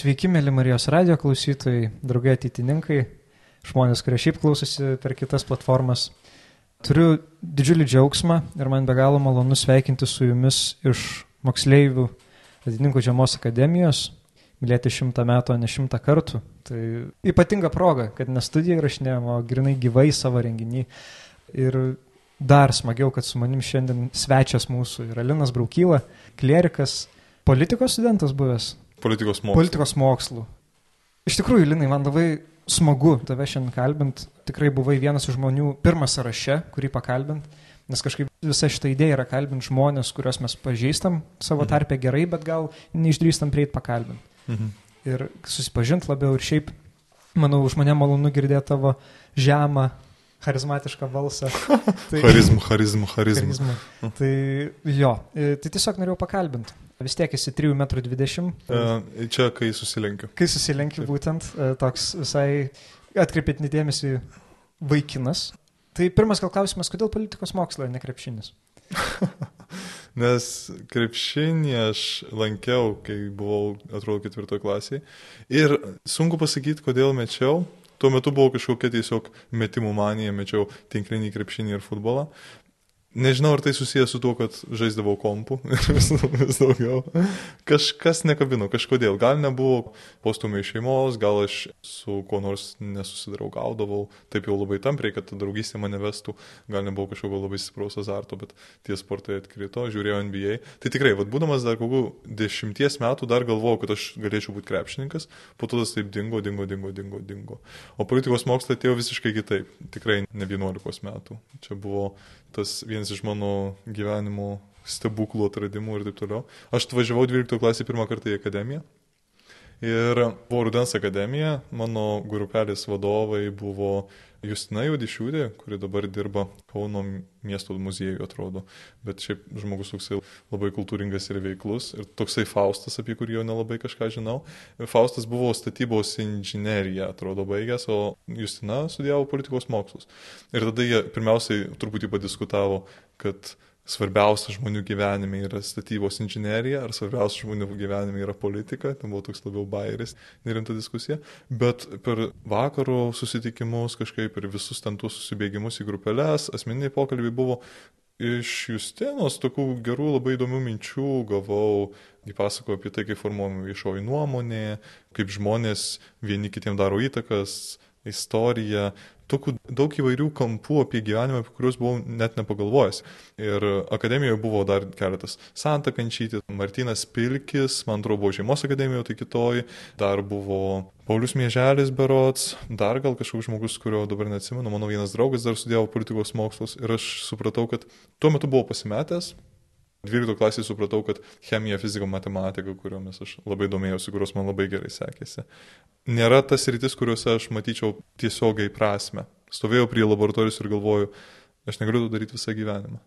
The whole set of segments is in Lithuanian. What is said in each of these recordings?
Sveiki, mėly Marijos radio klausytojai, draugai ateitininkai, žmonės, kurie šiaip klausosi per kitas platformas. Turiu didžiulį džiaugsmą ir man be galo malonu sveikinti su jumis iš moksleivių Ateitininkų žiemos akademijos, mylėti šimtą metų, o ne šimtą kartų. Tai ypatinga proga, kad ne studija įrašinėjom, o grinai gyvai savo renginį. Ir dar smagiau, kad su manim šiandien svečias mūsų yra Linas Braukyla, klierikas, politikos studentas buvęs. Politikos mokslų. Politikos mokslų. Iš tikrųjų, Linai, man labai smagu tave šiandien kalbint. Tikrai buvai vienas iš žmonių pirmas sąraše, kurį pakalbint. Nes kažkaip visa šita idėja yra kalbinti žmonės, kuriuos mes pažįstam savo Mhm. tarpę gerai, bet gal neišdrįstam prieit pakalbinti. Mhm. Ir susipažinti labiau ir šiaip, manau, už mane malonu girdėti tavo žemą, charizmatišką balsą. Tai- Charizmų, charizmų, charizmų. Tai jo, e, tai tiesiog norėjau pakalbinti. Vis tiek esi 3,20 m. E, Čia, kai susilenkiu. Kai susilenki būtent e, toks visai atkreipėt nedėmesį vaikinas. Tai pirmas gal klausimas, kodėl politikos mokslo, ne krepšinis? Nes krepšinį aš lankiau, kai buvau, atrodo, ketvirtoje klasėje. Ir sunku pasakyti, kodėl mečiau. Tuo metu buvo kažkokia tiesiog metimų manija, mečiau tinklinį krepšinį ir futbolą. Nežinau, ar tai susijęs su tuo, kad žaisdavau kompų ir vis, vis daugiau. Kažkas nekabino, kažkodėl. Gal nebuvo postumio iš šeimos, gal aš su kuo nors nesusidraugaudavau, taip jau labai tampriai, kad draugystė mane vestų, gal nebuvo kažkokio labai stipraus azarto, bet tie sportai atkrito, žiūrėjau NBA. Tai tikrai, vad būdamas dar kokių dešimties metų, dar galvojau, kad aš galėčiau būti krepšininkas, po to tas taip dingo, dingo, dingo, dingo, dingo. O politikos mokslai atėjo visiškai kitaip, tikrai ne 11 metų. Čia buvo tas vienas iš mano gyvenimo stebuklų atradimų ir taip toliau. Aš atvažiavau 12 klasį pirmą kartą į akademiją. Ir buvo Rudens akademija, mano grupelės vadovai buvo Justina Judišiūdė, kuri dabar dirba Kauno miesto muziejuje, atrodo. Bet šiaip žmogus toksai labai kultūringas ir veiklus. Ir toksai Faustas, apie kurį jau nelabai kažką žinau. Faustas buvo statybos inžinierija, atrodo, baigęs, o Justina studijavo politikos mokslus. Ir tada jie pirmiausiai truputį padiskutavo, kad svarbiausia žmonių gyvenime yra statybos inžinierija, ar svarbiausia žmonių gyvenime yra politika, tai buvo toks labiau bairis, nerimta diskusija, bet per vakaro susitikimus kažkaip ir visus ten tuos susibėgimus į grupelės, asmeniniai pokalbiai buvo iš Justinos tokių gerų labai įdomių minčių gavau, jį pasakojo apie tai, kaip formuojama viešoji nuomonė, kaip žmonės vieni kitiem daro įtakas, istorija, tokių daug įvairių kampų apie gyvenimą, apie kuriuos buvau net nepagalvojęs. Ir akademijoje buvo dar keletas. Santa Kančytis, Martinas Pilkis, man atrodo, buvo Žiemos akademijoje, tai kitoji, dar buvo Paulius Mieželis Berots, dar gal kažkoks žmogus, kurio dabar neatsimenu, mano vienas draugas dar studijavo politikos mokslus ir aš supratau, kad tuo metu buvau pasimetęs, 12 klasėje supratau, kad chemija, fizika, matematika, kuriomis aš labai domėjausi, kurios man labai gerai sekėsi, nėra tas rytis, kuriuose aš matyčiau tiesiogiai prasme. Stovėjau prie laboratorijos ir galvoju, aš negaliu to daryti visą gyvenimą.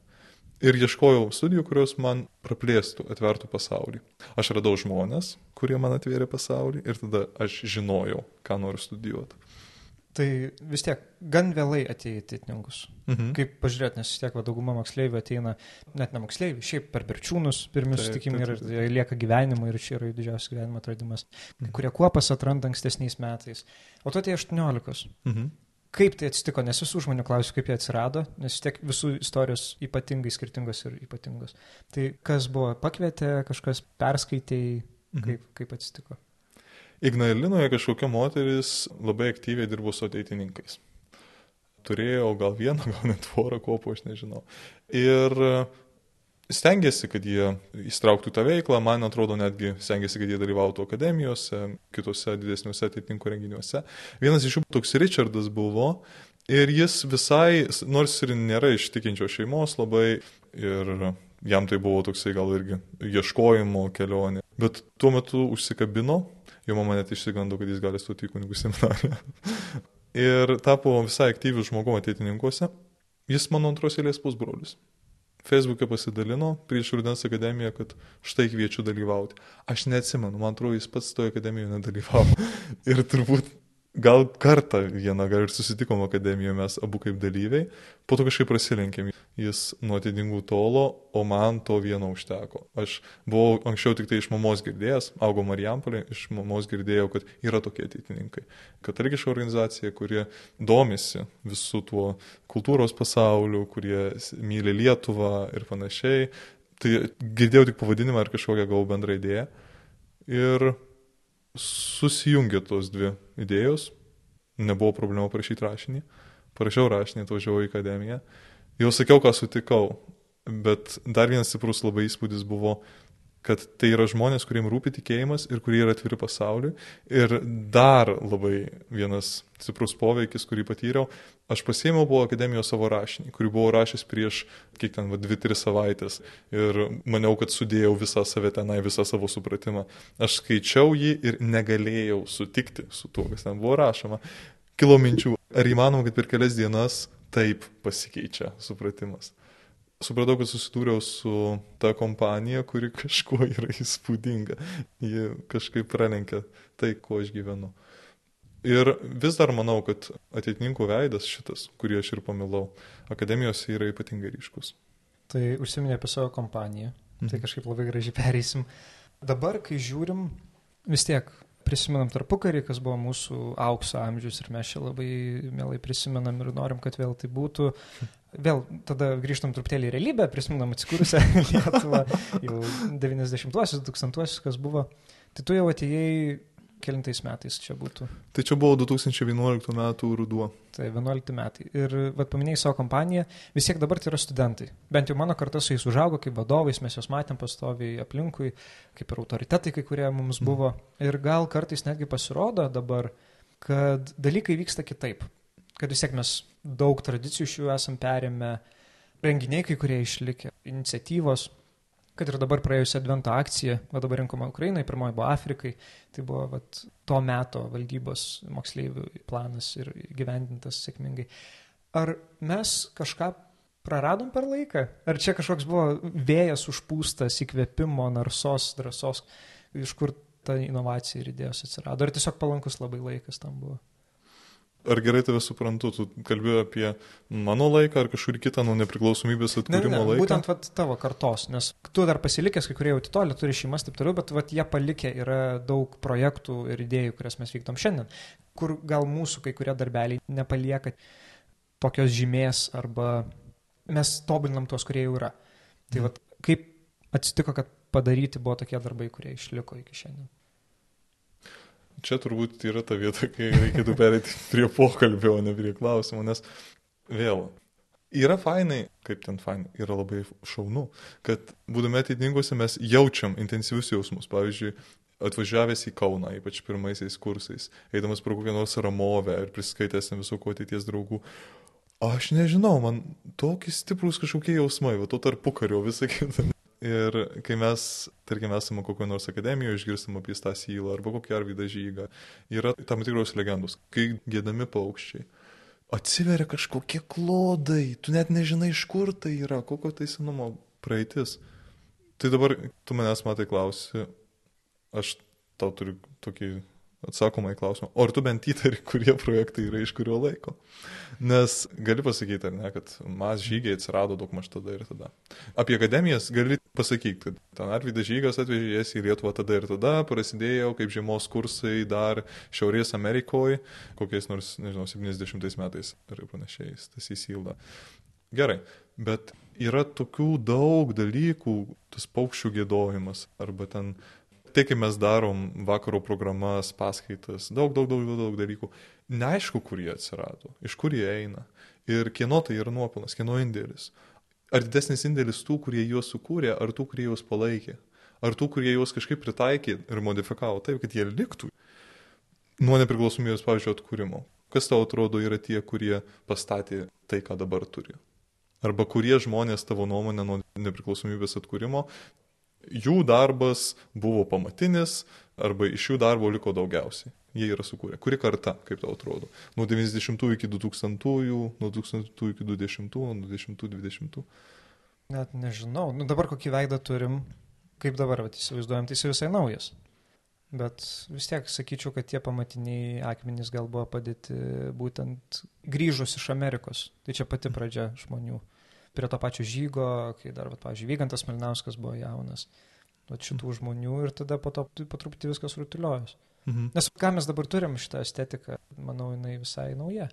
Ir ieškojau studijų, kurios man praplėstų, atvertų pasaulį. Aš radau žmonės, kurie man atvėrė pasaulį ir tada aš žinojau, ką noriu studijuoti. Tai vis tiek gan vėlai atėjo į titninkus. Mhm. Kaip pažiūrėti, nes vis tiek va, dauguma moksleivių ateina, net ne moksleivių, šiaip per berčiūnus, pirmi Taip, susitikimai ir taip, taip. jie lieka gyvenimo ir čia yra jų didžiausias gyvenimo atradimas. Mhm. kurie kuopas atranda ankstesniais metais. O tu atėjai 18. Mhm. Kaip tai atsitiko, nes visų žmonių klausiu, kaip jie atsirado, nes tiek visų istorijos ypatingai skirtingos ir ypatingos. Tai kas buvo, pakvietė, kažkas perskaitėjai, Mhm. kaip, kaip atsitiko. Ignalinoje kažkokia moteris labai aktyviai dirbo su ateitininkais. Turėjo gal vieną, gal net porą kopų, aš nežinau. Ir stengiasi, kad jie įstrauktų tą veiklą, man atrodo netgi stengiasi, kad jie dalyvautų akademijose, kitose didesniuose ateitininkų renginiuose. Vienas iš jų toks Richardas buvo ir jis visai, nors ir nėra iš tikinčios šeimos labai ir jam tai buvo toksai gal irgi ieškojimo kelionė, bet tuo metu užsikabino jo mama net išsigando, kad jis gali stoti į kunigų seminariją. ir tapo visai aktyvių žmogų ateitininkuose. Jis mano antros eilės pusbrolis. Facebook'e pasidalino prieš Rudens akademiją, kad štai kviečiu dalyvauti. Aš neatsimenu, man atrodo, jis pats toje akademijoje nedalyvavo. ir turbūt gal kartą vieną, gal ir susitikom akademijoje mes abu kaip dalyviai, po to kažkaip prasilenkėm. Jis nuo atidingų tolo, o man to vieno užteko. Aš buvau anksčiau tik tai iš mamos girdėjęs, augau Marijampolė, iš mamos girdėjau, kad yra tokie ateitininkai. Katalikiška organizacija, kurie domisi visų tuo kultūros pasauliu, kurie myli Lietuvą ir panašiai. Tai girdėjau tik pavadinimą ar kažkokią gavau bendrą idėją. Ir susijungė tos dvi idėjos, nebuvo problemų parašyti rašinį, parašiau rašinį, atvažiavau į akademiją, jau sakiau, ką sutikau, bet dar vienas stiprus labai įspūdis buvo kad tai yra žmonės, kuriems rūpi tikėjimas ir kurie yra atviri pasauliui. Ir dar labai vienas stiprus poveikis, kurį patyriau, aš pasėmiau buvo akademijos savo rašinį, kurį buvau rašęs prieš, kiek ten, 2-3 savaitės. Ir maniau, kad sudėjau visą save tenai, visą savo supratimą. Aš skaičiau jį ir negalėjau sutikti su tuo, kas ten buvo rašoma. Kilo minčių, ar įmanoma, kad per kelias dienas taip pasikeičia supratimas supratau, kad susidūriau su ta kompanija, kuri kažkuo yra įspūdinga. Ji kažkaip pralenkia tai, kuo aš gyvenu. Ir vis dar manau, kad ateitininkų veidas šitas, kurį aš ir pamilau, akademijose yra ypatingai ryškus. Tai užsiminė apie savo kompaniją. Tai mhm. Tai kažkaip labai gražiai pereisim. Dabar, kai žiūrim, vis tiek prisimenam tarpukarį, kas buvo mūsų aukso amžius ir mes čia labai mielai prisimenam ir norim, kad vėl tai būtų. Vėl tada grįžtam truputėlį į realybę, prisimenam atsikūrusią Lietuvą, jau 90-uosius, 2000-uosius, kas buvo. Tai tu jau atėjai kelintais metais čia būtų? Tai čia buvo 2011 metų ruduo. Tai 11 metai. Ir vad paminėjai savo kompaniją, vis tiek dabar tai yra studentai. Bent jau mano karta su jais užaugo kaip vadovais, mes juos matėm pastoviai aplinkui, kaip ir autoritetai kai kurie mums mhm. buvo. Mm. Ir gal kartais netgi pasirodo dabar, kad dalykai vyksta kitaip. Kad vis tiek mes daug tradicijų iš jų esam perėmę, renginiai kai kurie išlikę, iniciatyvos, kad ir dabar praėjusią advento akciją, va dabar rinkoma Ukrainai, pirmoji buvo Afrikai, tai buvo vat, to meto valdybos moksleivių planas ir gyvendintas sėkmingai. Ar mes kažką praradom per laiką? Ar čia kažkoks buvo vėjas užpūstas, įkvėpimo, narsos, drąsos, iš kur ta inovacija ir idėjos atsirado? Ar tiesiog palankus labai laikas tam buvo? Ar gerai tave suprantu, tu kalbėjai apie mano laiką ar kažkurį kitą nuo nepriklausomybės atkūrimo ne, ne, laiką? Būtent vat, tavo kartos, nes tu dar pasilikęs, kai kurie jau titolį turi šeimas, taip toliau, bet vat, jie palikę yra daug projektų ir idėjų, kurias mes vykdom šiandien, kur gal mūsų kai kurie darbeliai nepalieka tokios žymės arba mes tobulinam tuos, kurie jau yra. Tai mm. vat, kaip atsitiko, kad padaryti buvo tokie darbai, kurie išliko iki šiandien? Čia turbūt yra ta vieta, kai reikėtų perėti prie pokalbio, o ne prie klausimų, nes vėl. Yra fainai, kaip ten fainai, yra labai šaunu, kad būdami ateitinguose mes jaučiam intensyvius jausmus. Pavyzdžiui, atvažiavęs į Kauną, ypač pirmaisiais kursais, eidamas pro kokią nors ramovę ir priskaitęs visokų ateities draugų, aš nežinau, man tokie stiprus kažkokie jausmai, va to tarpukario visą kitą. Ir kai mes, tarkim, esame kokio nors akademijoje, išgirstam apie tą sylą arba kokią arvydą žygą, yra tam tikros legendos, kai gėdami paukščiai. Atsiveria kažkokie klodai, tu net nežinai, iš kur tai yra, kokio tai senumo praeitis. Tai dabar tu manęs matai klausi, aš tau turiu tokį atsakoma į klausimą, o ar tu bent įtari, kurie projektai yra iš kurio laiko? Nes gali pasakyti, ar ne, kad mas žygiai atsirado daug maž tada ir tada. Apie akademijas gali pasakyti, kad ten Arvidas Žygas atvežė jas į Lietuvą tada ir tada, prasidėjo kaip žiemos kursai dar Šiaurės Amerikoje, kokiais nors, nežinau, 70 metais ar panašiai, tas įsilda. Gerai, bet yra tokių daug dalykų, tas paukščių gėdojimas arba ten tai, kai mes darom vakaro programas, paskaitas, daug, daug, daug, daug, daug dalykų, neaišku, kur jie atsirado, iš kur jie eina ir kieno tai yra nuopelnas, kieno indėlis. Ar didesnis indėlis tų, kurie juos sukūrė, ar tų, kurie juos palaikė, ar tų, kurie juos kažkaip pritaikė ir modifikavo taip, kad jie liktų nuo nepriklausomybės, pavyzdžiui, atkūrimo. Kas tau atrodo yra tie, kurie pastatė tai, ką dabar turi? Arba kurie žmonės tavo nuomonė nuo nepriklausomybės atkūrimo jų darbas buvo pamatinis arba iš jų darbo liko daugiausiai. Jie yra sukūrę. Kuri karta, kaip tau atrodo? Nuo 90 iki 2000, nuo 2000 iki 20, nuo 20 20. Net nežinau. Nu, dabar kokį veidą turim, kaip dabar vat, įsivaizduojam, tai jis visai naujas. Bet vis tiek sakyčiau, kad tie pamatiniai akmenys gal buvo padėti būtent grįžus iš Amerikos. Tai čia pati pradžia žmonių. Prie to pačio žygo, kai dar, va, pavyzdžiui, Vygantas Malinauskas buvo jaunas. Va šitų žmonių ir tada po to po truputį viskas rutuliojus. Mhm. Nes ką mes dabar turim šitą estetiką, manau, jinai visai nauja.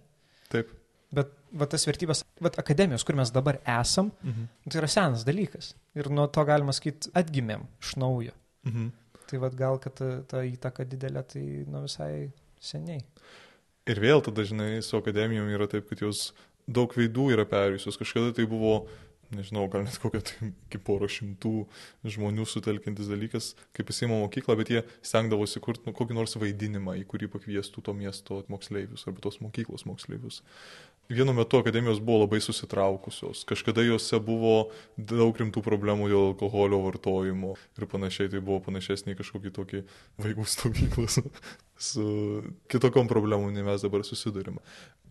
Taip. Bet va, tas vertybės, va, akademijos, kur mes dabar esam, mhm. tai yra senas dalykas. Ir nuo to galima sakyti, atgimėm iš naujo. Mhm. Tai vad gal, kad ta, ta įtaka didelė, tai nu visai seniai. Ir vėl tada, žinai, su akademijom yra taip, kad jos daug veidų yra perėjusios. Kažkada tai buvo, nežinau, gal net kokia tai kaip poro šimtų žmonių sutelkintis dalykas, kaip įsimo mokyklą, bet jie stengdavosi kurti nu, kokį nors vaidinimą, į kurį pakviestų to miesto moksleivius arba tos mokyklos moksleivius vienu metu akademijos buvo labai susitraukusios. Kažkada juose buvo daug rimtų problemų dėl alkoholio vartojimo ir panašiai. Tai buvo panašesnė kažkokį tokį vaikų stovyklą su, su kitokiom problemom, nei mes dabar susidurime.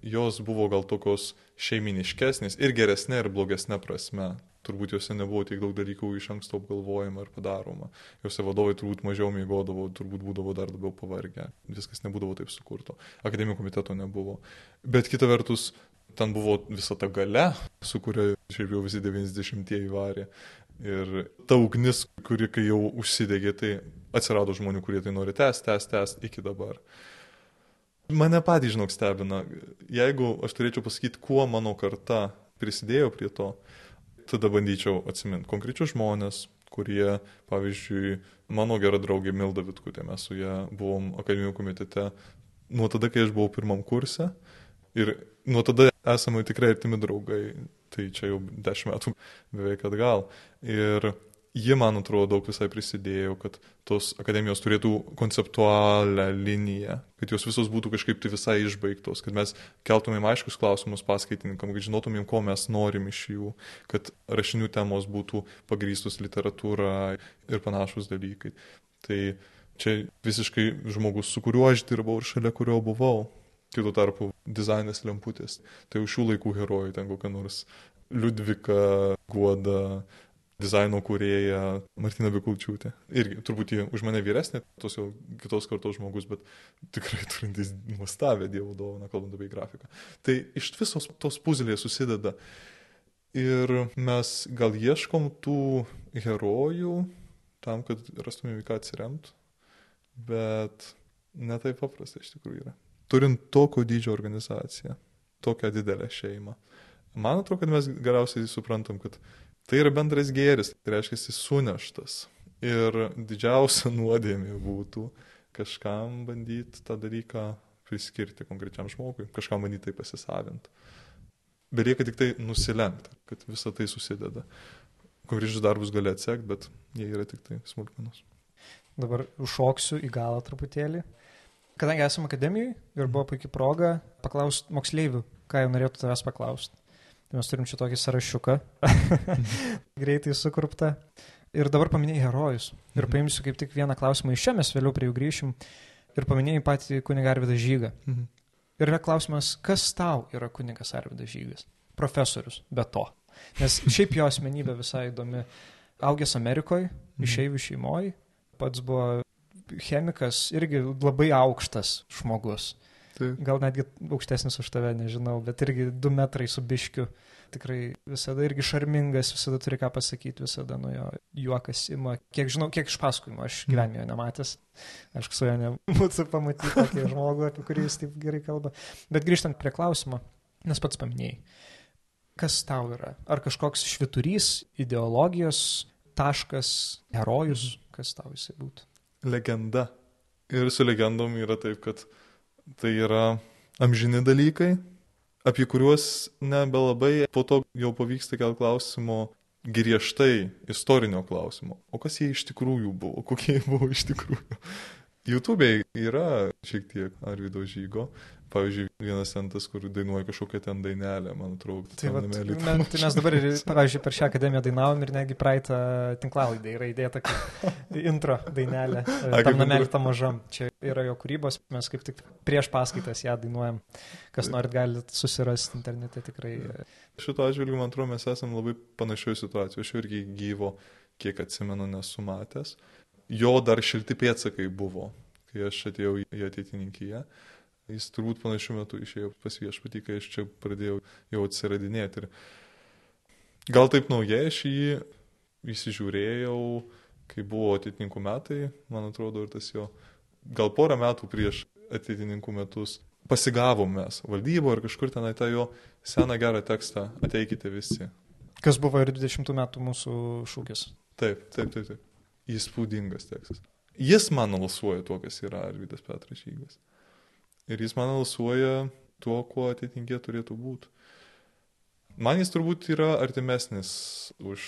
Jos buvo gal tokios šeiminiškesnės ir geresnė ir blogesnė prasme. Turbūt juose nebuvo tiek daug dalykų iš anksto apgalvojama ir padaroma. Juose vadovai turbūt mažiau mėgodavo, turbūt būdavo dar labiau pavargę. Viskas nebūdavo taip sukurto. Akademijų komiteto nebuvo. Bet kita vertus, ten buvo visa ta gale, su kuria šiaip jau visi 90-ieji varė. Ir ta ugnis, kuri kai jau užsidegė, tai atsirado žmonių, kurie tai nori tęsti, tęsti, tęsti iki dabar. Mane patys, žinok, stebina. Jeigu aš turėčiau pasakyti, kuo mano karta prisidėjo prie to, tada bandyčiau atsiminti konkrečius žmonės, kurie, pavyzdžiui, mano gera draugė Milda Vitkutė, mes su ją buvom akademijų komitete nuo tada, kai aš buvau pirmam kurse. Ir nuo tada esame tikrai artimi draugai, tai čia jau dešimt metų beveik atgal. Ir ji, man atrodo, daug visai prisidėjo, kad tos akademijos turėtų konceptualią liniją, kad jos visos būtų kažkaip tai visai išbaigtos, kad mes keltumėm aiškus klausimus paskaitininkam, kad žinotumėm, ko mes norim iš jų, kad rašinių temos būtų pagrystus literatūra ir panašus dalykai. Tai čia visiškai žmogus, su kuriuo aš dirbau ir šalia kurio buvau. Kitų tarpu dizainas lemputės. Tai jau šių laikų herojai, ten kokia nors Liudvika, Guoda, dizaino kūrėja Martina Bikulčiūtė. Irgi turbūt jie už mane vyresnė, tos jau kitos kartos žmogus, bet tikrai turintis nuostabę dievo dovaną, kalbant apie grafiką. Tai iš visos tos puzlės susideda. Ir mes gal ieškom tų herojų tam, kad rastumėm į ką atsiremti, bet netai paprasta iš tikrųjų yra turint tokio dydžio organizaciją, tokią didelę šeimą. Man atrodo, kad mes galiausiai suprantam, kad tai yra bendras gėris, tai reiškia, jis suneštas. Ir didžiausia nuodėmė būtų kažkam bandyti tą dalyką priskirti konkrečiam žmogui, kažkam bandyti tai pasisavinti. Belieka tik tai nusilenkti, kad visa tai susideda. Konkrečius darbus gali atsekti, bet jie yra tik tai smulkmenos. Dabar užšoksiu į galą truputėlį kadangi esame akademijai ir buvo puikia proga paklausti moksleivių, ką jau norėtų tavęs paklausti. Tai mes turim čia tokį sąrašiuką, greitai sukurptą. Ir dabar paminėjai herojus. Ir mhm. paimsiu kaip tik vieną klausimą iš čia, mes vėliau prie jų grįšim. Ir paminėjai patį kunigą Arvidą Žygą. Mhm. Ir yra klausimas, kas tau yra kunigas Arvidas Žygas? Profesorius, be to. Nes šiaip jo asmenybė visai įdomi. Augęs Amerikoje, mhm. išeivių šeimoje, pats buvo chemikas irgi labai aukštas žmogus. Taip. Gal netgi aukštesnis už tave, nežinau, bet irgi du metrai su biškiu. Tikrai visada irgi šarmingas, visada turi ką pasakyti, visada nuo jo juokas ima. Kiek žinau, kiek iš pasakojimo, aš mm. gyvenime nematęs. Aš su juo nebūtų pamatyti tokį žmogų, apie kurį jis taip gerai kalba. Bet grįžtant prie klausimo, nes pats paminėjai, kas tau yra? Ar kažkoks šviturys, ideologijos taškas, herojus, kas tau jisai būtų? Legenda. Ir su legendom yra taip, kad tai yra amžini dalykai, apie kuriuos nebelabai po to jau pavyksta kel klausimo griežtai istorinio klausimo. O kas jie iš tikrųjų buvo, kokie jie buvo iš tikrųjų. YouTube'e yra šiek tiek Arvido žygo, Pavyzdžiui, vienas centas, kur dainuoja kažkokią ten dainelę, man atrodo. Tai, va, tai, tai mes dabar, ir, pavyzdžiui, per šią akademiją dainavom ir netgi praeitą tinklalaidę yra įdėta intro dainelė. A, tam namelį tam mažam. Čia yra jo kūrybos, mes kaip tik prieš paskaitas ją dainuojam. Kas norit, galite susirasti internete tikrai. Šito atžvilgiu, man atrodo, mes esame labai panašioje situacijoje. Aš irgi gyvo, kiek atsimenu, nesu matęs. Jo dar šilti pėtsakai buvo, kai aš atėjau į ateitininkiją. Jis turbūt panašiu metu išėjo pas viešpatį, kai aš čia pradėjau jau atsiradinėti. Ir gal taip naujai aš jį įsižiūrėjau, kai buvo ateitininkų metai, man atrodo, ir tas jo, gal porą metų prieš ateitininkų metus pasigavom mes valdybo ir kažkur tenai tą jo seną gerą tekstą ateikite visi. Kas buvo ir 20 metų mūsų šūkis. Taip, taip, taip, taip. Įspūdingas tekstas. Jis man alsuoja tuo, kas yra Arvidas Petras Žygas. Ir jis man alsuoja tuo, kuo atitinkė turėtų būti. Man jis turbūt yra artimesnis už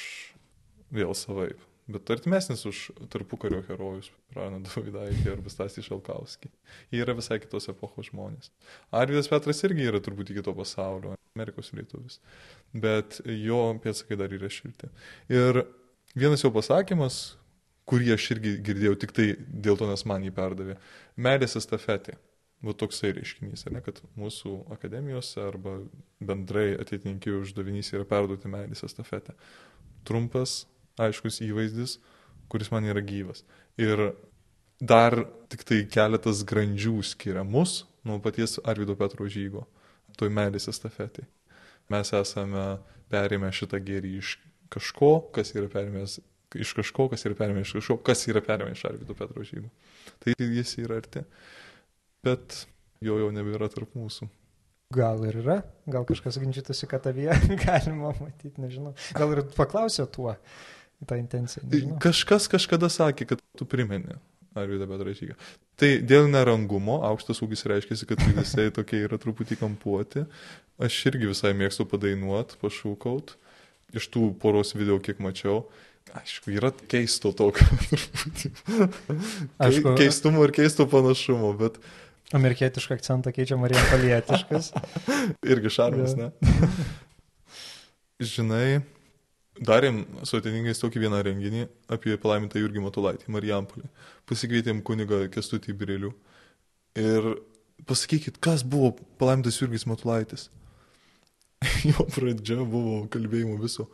vėl savaip, bet artimesnis už tarpukario herojus, Praną Davidaitį arba Stasį Šalkauskį. Jie yra visai kitos epochos žmonės. Arvidas Petras irgi yra turbūt kito pasaulio, Amerikos lietuvis, bet jo pėdsakai dar yra šilti. Ir vienas jo pasakymas, kurį aš irgi girdėjau tik tai dėl to, nes man jį perdavė. Meilės estafetė. Va toksai reiškinys, ne, kad mūsų akademijose arba bendrai ateitininkių uždavinys yra perduoti meilės estafetę. Trumpas, aiškus įvaizdis, kuris man yra gyvas. Ir dar tik tai keletas grandžių skiria mus nuo paties Arvido Petro žygo, toj meilės estafetai. Mes esame perėmę šitą gėrį iš kažko, kas yra perėmęs iš kažko, kas yra perėmę iš kažko, kas yra perėmę iš Arvido Petro žygų. Tai jis yra arti. Bet jo jau nebėra tarp mūsų. Gal ir yra, gal kažkas ginčytųsi, kad tavyje galima matyti, nežinau. Gal ir paklausė tuo, tą intenciją. Nežinau. Kažkas kažkada sakė, kad tu primeni Arvidą Petražygą. Tai dėl nerangumo, aukštas ūgis reiškia, kad jisai tokie yra truputį kampuoti. Aš irgi visai mėgstu padainuot, pašūkaut. Iš tų poros video, kiek mačiau, Aišku, yra keisto tokio truputį. Aišku, keistumo ir keisto panašumo, bet... Amerikietišką akcentą keičia Marija Palietiškas. Irgi šarmas, ne? Žinai, darėm su ateningais tokį vieną renginį apie palaimintą Jurgį Matulaitį, Marijampolį. Pasikvietėm kunigą Kestutį Birelių. Ir pasakykit, kas buvo palaimintas Jurgis Matulaitis? jo pradžia buvo kalbėjimo viso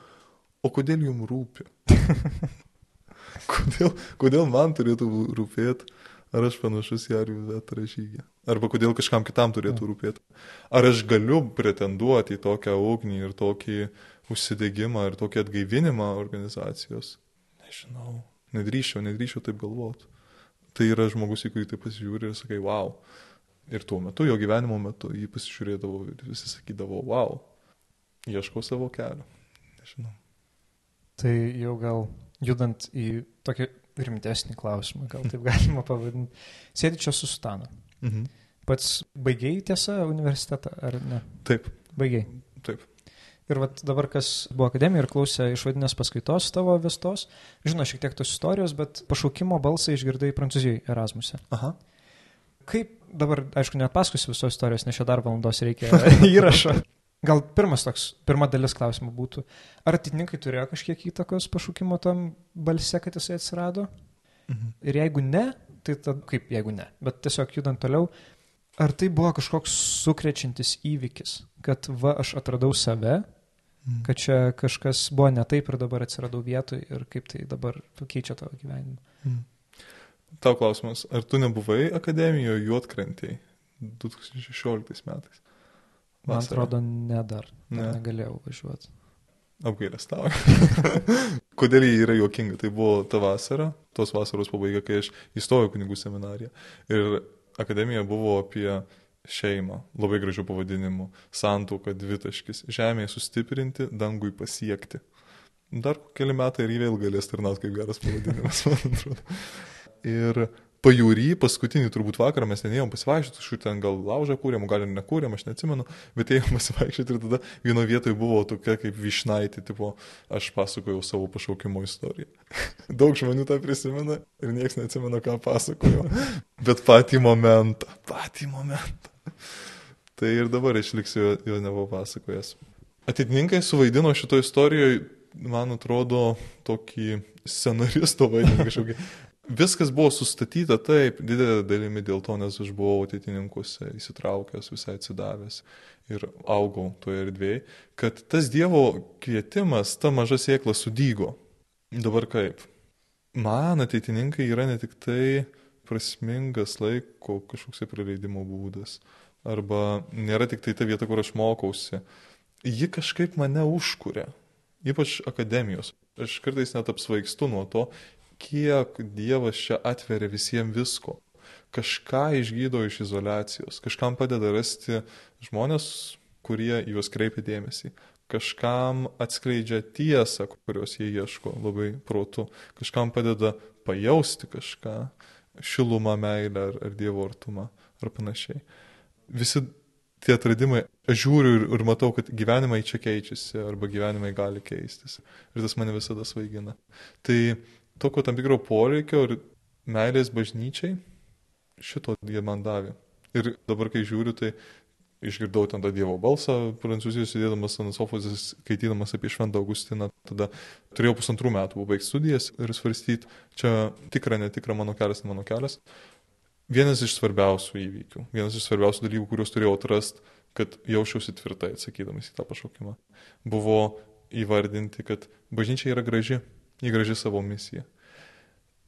o kodėl jums rūpi? kodėl, kodėl man turėtų rūpėti, ar aš panašus į Arvidą Tražygę? Arba kodėl kažkam kitam turėtų rūpėti? Ar aš galiu pretenduoti į tokią ugnį ir tokį užsidėgymą ir tokį atgaivinimą organizacijos? Nežinau, nedrįšiau, nedrįšiau taip galvoti. Tai yra žmogus, į kurį tai pasižiūri ir sakai, wow. Ir tuo metu, jo gyvenimo metu, jį pasižiūrėdavo ir visi sakydavo, wow, ieškau savo kelio. Nežinau. Tai jau gal judant į tokį rimtesnį klausimą, gal taip galima pavadinti. Sėdi čia su Stanu. Mhm. Pats baigiai tiesa universitetą, ar ne? Taip. Baigiai. Taip. Ir vat dabar, kas buvo akademija ir klausė išvadinės paskaitos tavo vestos, žino šiek tiek tos istorijos, bet pašaukimo balsą išgirdai Prancūzijoje Erasmuse. Aha. Kaip dabar, aišku, net paskosiu visos istorijos, nes čia dar valandos reikia įrašo. Gal pirmas toks, pirma dalis klausimų būtų, ar atitinkai turėjo kažkiek įtakos pašaukimo tam balse, kad jisai atsirado? Mhm. Ir jeigu ne, tai tada, kaip jeigu ne, bet tiesiog judant toliau, ar tai buvo kažkoks sukrečiantis įvykis, kad va aš atradau save, mhm. kad čia kažkas buvo ne taip ir dabar atsiradau vietoj ir kaip tai dabar keičia tavo gyvenimą? Mhm. Tau klausimas, ar tu nebuvai akademijoje juotkrantėjai 2016 metais? Man atrodo, ne dar. Ne. Negalėjau važiuoti. Apgailę stavo. Kodėl jį yra juokinga? Tai buvo ta vasara, tos vasaros pabaiga, kai aš įstojau kunigų seminariją. Ir akademija buvo apie šeimą, labai gražių pavadinimų. Santuoka dvitaškis. Žemėje sustiprinti, dangui pasiekti. Dar keli metai ir jį vėl galės tarnauti kaip geras pavadinimas, man atrodo. Ir pajūry, paskutinį turbūt vakarą mes ten ėjom pasivaikščioti, kažkur ten gal laužą kūrėm, gal ir nekūrėm, aš neatsimenu, bet ėjom pasivaikščioti ir tada vieno vietoje buvo tokia kaip višnaitė, tipo, aš pasakojau savo pašaukimo istoriją. Daug žmonių tą prisimena ir niekas neatsimena, ką pasakojau, bet patį momentą, patį momentą. Tai ir dabar išliksiu jo, jo nebuvo pasakojęs. Atitininkai suvaidino šito istorijoje, man atrodo, tokį scenaristo vaidmenį kažkokį Viskas buvo sustatyta taip, didelė dalimi dėl to, nes aš buvau ateitininkuose įsitraukęs, visai atsidavęs ir augau toje erdvėje, kad tas Dievo kvietimas, ta maža sėkla sudygo. Dabar kaip? man ateitininkai yra ne tik tai prasmingas laiko kažkoks praleidimo būdas, arba nėra tik tai ta vieta, kur aš mokausi. Ji kažkaip mane užkuria, ypač akademijos. Aš kartais net apsvaigstu nuo to, kiek Dievas čia atveria visiems visko. Kažką išgydo iš izolacijos, kažkam padeda rasti žmonės, kurie juos kreipia dėmesį, kažkam atskleidžia tiesą, kurios jie ieško labai protu, kažkam padeda pajausti kažką, šilumą, meilę ar, ar Dievo artumą ar panašiai. Visi tie atradimai, aš žiūriu ir, ir matau, kad gyvenimai čia keičiasi arba gyvenimai gali keistis. Ir tas mane visada svaigina. Tai tokio tam tikro poreikio ir meilės bažnyčiai šito jie man davė. Ir dabar, kai žiūriu, tai išgirdau ten tą Dievo balsą, prancūzijos sėdėdamas ant sofos, skaitydamas apie Šventą Augustiną, tada turėjau pusantrų metų baigti studijas ir svarstyti, čia tikra, netikra mano kelias, mano kelias. Vienas iš svarbiausių įvykių, vienas iš svarbiausių dalykų, kuriuos turėjau atrasti, kad jausčiausi tvirtai atsakydamas į tą pašaukimą, buvo įvardinti, kad bažnyčia yra graži, ji graži savo misiją.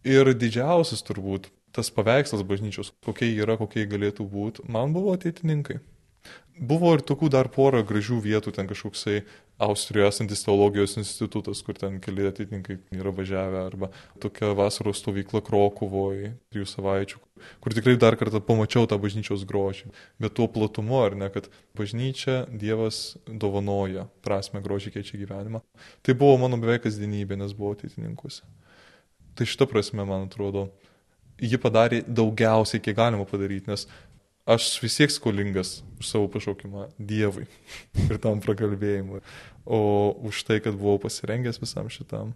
Ir didžiausias turbūt tas paveikslas bažnyčios, kokia yra, kokia galėtų būti, man buvo ateitininkai. Buvo ir tokių dar porą gražių vietų, ten kažkoksai Austrijoje esantis teologijos institutas, kur ten keli atitinkai yra važiavę, arba tokia vasaros stovykla Krokuvoje, trijų savaičių, kur tikrai dar kartą pamačiau tą bažnyčios grožį. Bet tuo platumu, ar ne, kad bažnyčia Dievas dovanoja prasme grožį keičia gyvenimą. Tai buvo mano beveik kasdienybė, nes buvau ateitininkuose. Tai šitą prasme, man atrodo, ji padarė daugiausiai, kiek galima padaryti, nes aš vis tiek skolingas už savo pašaukimą Dievui ir tam prakalbėjimui. O už tai, kad buvau pasirengęs visam šitam,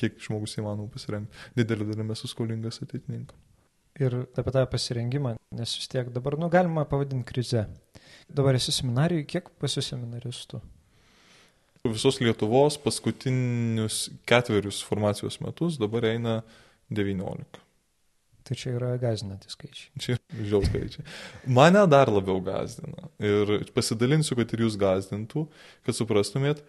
kiek žmogus įmanoma pasirengti, didelį dalimi esu skolingas ateitininkam. Ir apie tą pasirengimą, nes vis tiek dabar, nu, galima pavadinti krize. Dabar esi seminarijai, kiek pas seminaristų? Visos Lietuvos paskutinius ketverius formacijos metus dabar eina 19. Tai čia yra gazinantys skaičiai. Čia žiaus skaičiai. Mane dar labiau gazdina. Ir pasidalinsiu, kad ir jūs gazdintų, kad suprastumėt,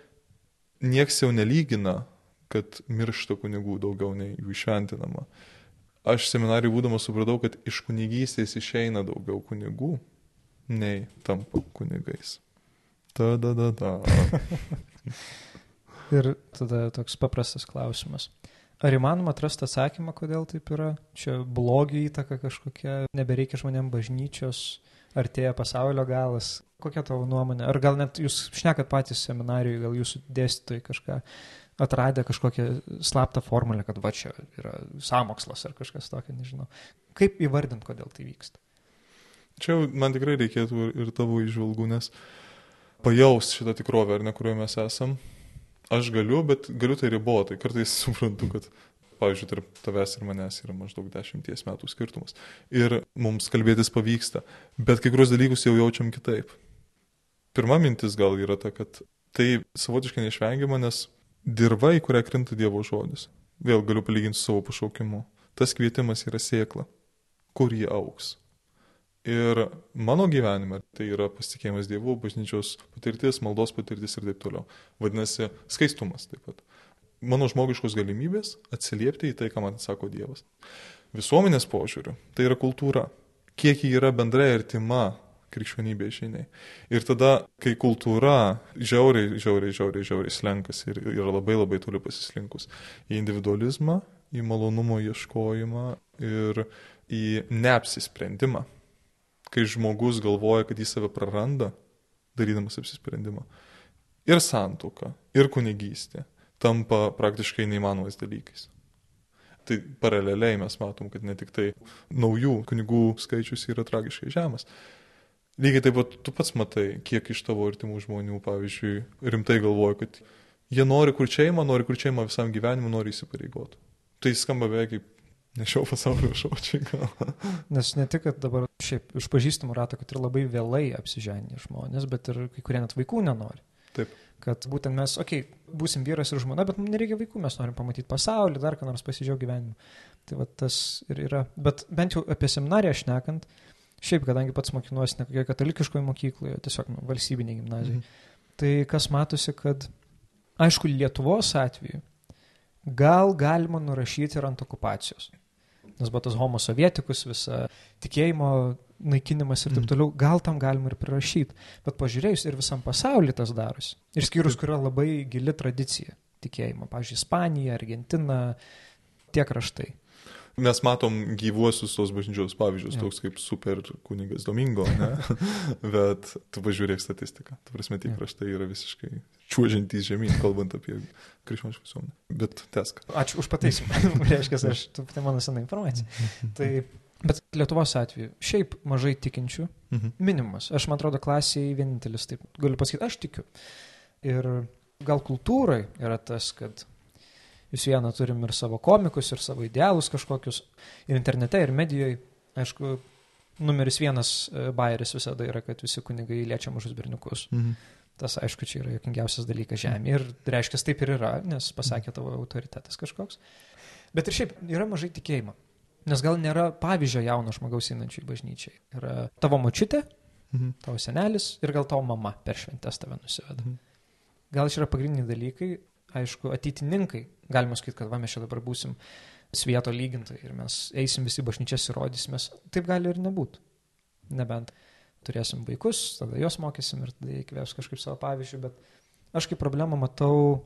nieks jau nelygina, kad miršta kunigų daugiau nei jų išventinama. Aš seminarijų būdamas supratau, kad iš kunigystės išeina daugiau kunigų, nei tampa kunigais. Ta da da da. ir tada toks paprastas klausimas. Ar įmanoma atrasti atsakymą, kodėl taip yra? Čia blogio įtaka kažkokia, nebereikia žmonėm bažnyčios, artėja pasaulio galas. Kokia tavo nuomonė? Ar gal net jūs šnekat patys seminarijoje, gal jūsų dėstytojai kažką atradę kažkokią slaptą formulę, kad va čia yra samokslas ar kažkas tokio, nežinau. Kaip įvardint, kodėl tai vyksta? Čia man tikrai reikėtų ir tavo išvalgų, nes pajaus šitą tikrovę, ar ne, kurioje mes esam aš galiu, bet galiu tai ribotai. Kartais suprantu, kad, pavyzdžiui, tarp tavęs ir manęs yra maždaug dešimties metų skirtumas. Ir mums kalbėtis pavyksta, bet kai kurios dalykus jau jaučiam kitaip. Pirma mintis gal yra ta, kad tai savotiškai neišvengiama, nes dirba, į kurią krinta Dievo žodis. Vėl galiu palyginti su savo pašaukimu. Tas kvietimas yra sėkla, kur jį auks. Ir mano gyvenime tai yra pasitikėjimas Dievu, bažnyčios patirtis, maldos patirtis ir taip toliau. Vadinasi, skaistumas taip pat. Mano žmogiškos galimybės atsiliepti į tai, ką man sako Dievas. Visuomenės požiūriu tai yra kultūra. Kiek ji yra bendrai artima krikščionybė žiniai. Ir tada, kai kultūra žiauriai, žiauriai, žiauriai, žiauriai slenkas ir yra labai labai toli pasislinkus į individualizmą, į malonumo ieškojimą ir į neapsisprendimą kai žmogus galvoja, kad jis save praranda, darydamas apsisprendimą. Ir santuoka, ir kunigystė tampa praktiškai neįmanomais dalykais. Tai paraleliai mes matom, kad ne tik tai naujų kunigų skaičius yra tragiškai žemas. Lygiai taip pat tu pats matai, kiek iš tavo artimų žmonių, pavyzdžiui, rimtai galvoja, kad jie nori kur šeimą, nori kur šeimą visam gyvenimui, nori įsipareigoti. Tai skamba beveik kaip Nešiau pasaulio šaučiai gal. Nes ne tik, kad dabar šiaip iš pažįstamų rato, kad ir labai vėlai apsiženė žmonės, bet ir kai kurie net vaikų nenori. Taip. Kad būtent mes, okei, okay, būsim vyras ir žmona, bet mums nereikia vaikų, mes norim pamatyti pasaulį, dar ką nors pasidžiaugti gyvenimu. Tai va tas ir yra. Bet bent jau apie seminariją šnekant, šiaip, kadangi pats mokinuosi ne kokioje katalikiškoje mokykloje, tiesiog nu, valstybinėje gimnazijoje, mhm. tai kas matosi, kad, aišku, Lietuvos atveju gal galima nurašyti ir ant okupacijos. Nes buvo tas homo sovietikus, visa tikėjimo naikinimas ir taip toliau, gal tam galima ir prirašyti. Bet pažiūrėjus ir visam pasauliu tas darosi. Ir skyrus, kur yra labai gili tradicija tikėjimo. Pavyzdžiui, Ispanija, Argentina, tie kraštai. Mes matom gyvuosius tos bažnyčios pavyzdžius, Jo. toks kaip super kunigas Domingo, ne? bet tu pažiūrėk statistiką. Tu prasme, tie Jo. kraštai yra visiškai čiuožiantys žemyn, kalbant apie krikščionišką visuomenę. Bet tesk. Ačiū už pataisimą. Reiškia, aš, tai mano sena informacija. Tai, bet Lietuvos atveju, šiaip mažai tikinčių, Mhm. minimumas. Aš, man atrodo, klasėje vienintelis, taip galiu pasakyti, aš tikiu. Ir gal kultūrai yra tas, kad vis viena turim ir savo komikus, ir savo idealus kažkokius, ir internete, ir medijoje. Aišku, numeris vienas e, bairis visada yra, kad visi kunigai liečia mažus berniukus. Mhm. Tas, aišku, čia yra jokingiausias dalykas žemėje. Ir reiškia, taip ir yra, nes pasakė tavo autoritetas kažkoks. Bet ir šiaip yra mažai tikėjimo. Nes gal nėra pavyzdžio jauno žmogaus einančių į bažnyčią. Yra tavo močiutė, Mhm. tavo senelis ir gal tavo mama per šventės tave nusiveda. Mhm. Gal čia yra pagrindiniai dalykai, aišku, ateitininkai. Galima sakyti, kad va mes čia dabar būsim svieto lygintai ir mes eisim visi bažnyčias ir rodysimės. Taip gali ir nebūti. Nebent turėsim vaikus, tada juos mokysim ir tada įkvės kažkaip savo pavyzdžių, bet aš kaip problemą matau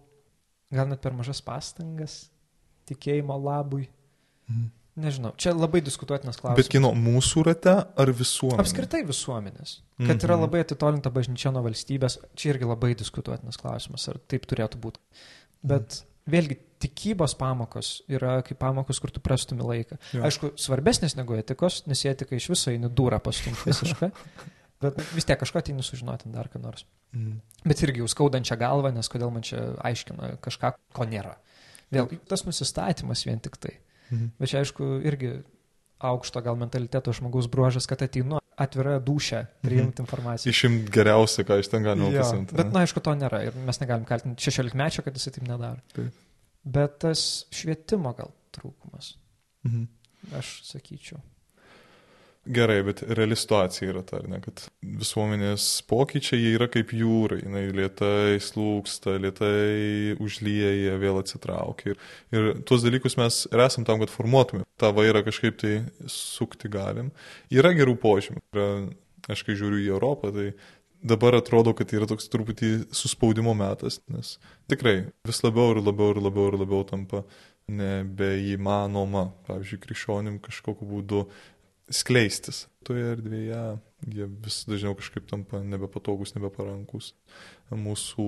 gal net per mažas pastangas tikėjimo labui. Mhm. Nežinau, čia labai diskutuotinas klausimas. Bet kino mūsų rate ar visuomenė? Apskritai visuomenės. Kad yra Mhm. labai atitolinta bažnyčia nuo valstybės, čia irgi labai diskutuotinas klausimas, ar taip turėtų būti. Bet vėlgi, tikybos pamokos yra kaip pamokos, kur tu prastumi laiką. Jo. Aišku, svarbesnės negu etikos, nes į etiką iš viso eini durą pastumti visiškai. Bet vis tiek kažko ateini sužinoti dar ką nors. Mhm. Bet irgi jau skaudančią galvą, nes kodėl man čia aiškina kažką, ko nėra. Vėl tas nusistatymas vien tik tai. Mhm. Bet čia aišku irgi aukšto gal mentaliteto žmogaus bruožas, kad ateinu atvira dušę priimti informaciją. Išimt geriausia, ką iš ten galima pasimti. Bet, na, aišku, to nėra ir mes negalim kaltinti 16 mečio, kad jisai taip nedaro. Taip. Bet tas švietimo gal trūkumas, Mhm. aš sakyčiau. Gerai, bet reali situacija yra ta, ne, kad visuomenės pokyčiai jie yra kaip jūra, jinai lietai slūksta, lietai užlyja, vėl atsitraukia. Ir, ir tuos dalykus mes ir esam tam, kad formuotume. Ta vairą kažkaip tai sukti galim. Yra gerų požymių. Yra, aš kai žiūriu į Europą, tai dabar atrodo, kad yra toks truputį suspaudimo metas, nes tikrai vis labiau ir labiau ir labiau ir labiau tampa nebeįmanoma, pavyzdžiui, krikščionim kažkokiu būdu skleistis. Toje erdvėje jie vis dažniau kažkaip tampa nebepatogus, nebeparankus. Mūsų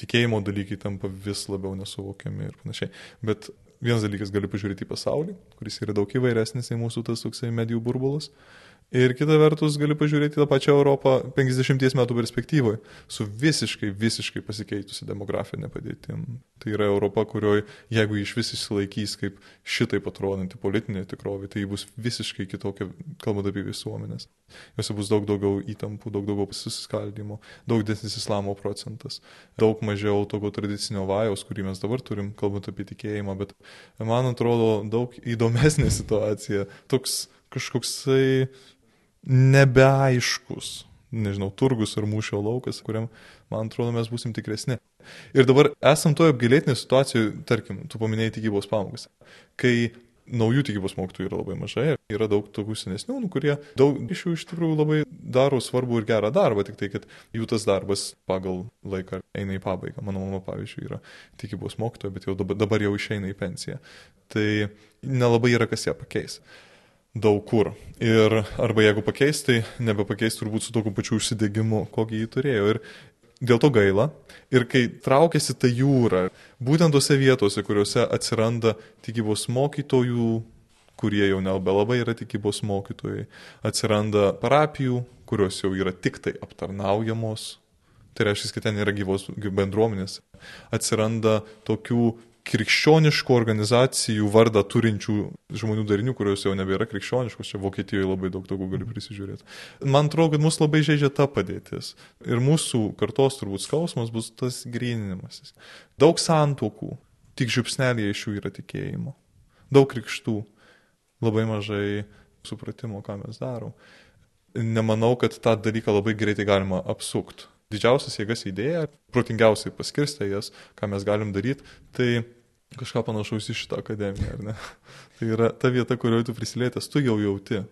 tikėjimo dalykai tampa vis labiau nesuvokiami ir panašiai. Bet vienas dalykas gali pažiūrėti į pasaulį, kuris yra daug įvairesnis nei mūsų tas toksai medijų burbulas. Ir kita vertus gali pažiūrėti tą pačią Europą 50 metų perspektyvoje, su visiškai, visiškai pasikeitusi demografinė padėtim. Tai yra Europa, kurioje, jeigu iš vis įsilaikys kaip šitai atrodanti politinė tikrovė, tai bus visiškai kitokia, kalbant apie visuomenės. Jose bus daug daugiau įtampų, daug daugiau susiskaldimo, daug didesnis islamo procentas, daug mažiau tokio tradicinio vajaus, kurį mes dabar turim, kalbant apie tikėjimą, bet man atrodo daug įdomesnė situacija. Toks kažkoksai nebeaiškus, nežinau, turgus ar mūšio laukas, kuriam, man atrodo, mes būsim tikresni. Ir dabar esam toje apgailėtinėje situacijoje, tarkim, tu paminėjai tikybos pamokas, kai naujų tikybos mokytojų yra labai mažai, yra daug tokių senesnių, nu, kurie daug iš jų iš tikrųjų labai daro svarbų ir gerą darbą, tik tai, kad jų tas darbas pagal laiką eina į pabaigą. Mano mama, pavyzdžiui, yra tikybos mokytoja, bet jau dabar, dabar jau išeina į pensiją. Tai nelabai yra kas ją pakeis daug kur. Ir arba jeigu pakeis, tai nebepakeis turbūt su tokiu pačiu užsidegimu, kokį jį turėjo. Ir dėl to gaila. Ir kai traukiasi ta jūra, būtent tose vietose, kuriuose atsiranda tikybos mokytojų, kurie jau nebelabai yra tikybos mokytojai, atsiranda parapijų, kurios jau yra tik tai aptarnaujamos. Tai reiškia, kad ten yra gyvos bendruomenės. Atsiranda tokių krikščioniškų organizacijų vardą turinčių žmonių darinių, kurios jau nebėra krikščioniškos, čia Vokietijoje labai daug tokių gali prisižiūrėti. Man atrodo, kad mus labai žaidžia ta padėtis. Ir mūsų kartos turbūt skausmas bus tas grįninimasis. Daug santokų, tik žiupsnelėje iš jų yra tikėjimo. Daug krikštų, labai mažai supratimo, ką mes darom. Nemanau, kad tą dalyką labai greitai galima apsukti didžiausias jėgas įdėję, protingiausiai paskirstę jas, ką mes galim daryti, tai kažką panašaus į šitą akademiją, ar ne? Tai yra ta vieta, kurioje tu prisilietęs, tu jau jauti,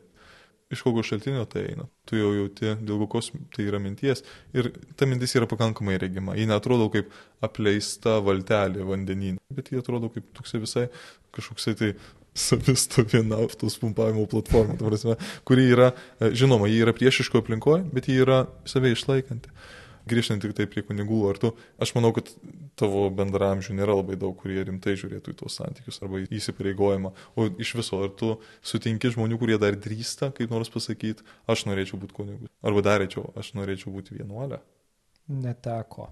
iš kokio šaltinio tai eina. Tu jau jauti, dėl kokios tai yra minties. Ir ta mintis yra pakankamai regima. Ji netrodo kaip apleista valtelė vandeninė, bet ji atrodo kaip toksai visai kažkoksai tai savistovi naftos pumpavimo platforma, prasme, kuri yra, e, žinoma, ji yra priešiško aplinkoje, bet ji yra save išlaikanti grįžtant tik tai prie kunigų, ar tu, aš manau, kad tavo bendramžių nėra labai daug, kurie rimtai žiūrėtų į tuos santykius arba įsipareigojimą, o iš viso, ar tu sutinki žmonių, kurie dar drįsta, kaip nors pasakyti, aš norėčiau būti kunigu, arba dar rečiau, aš norėčiau būti vienuolė. Neteko.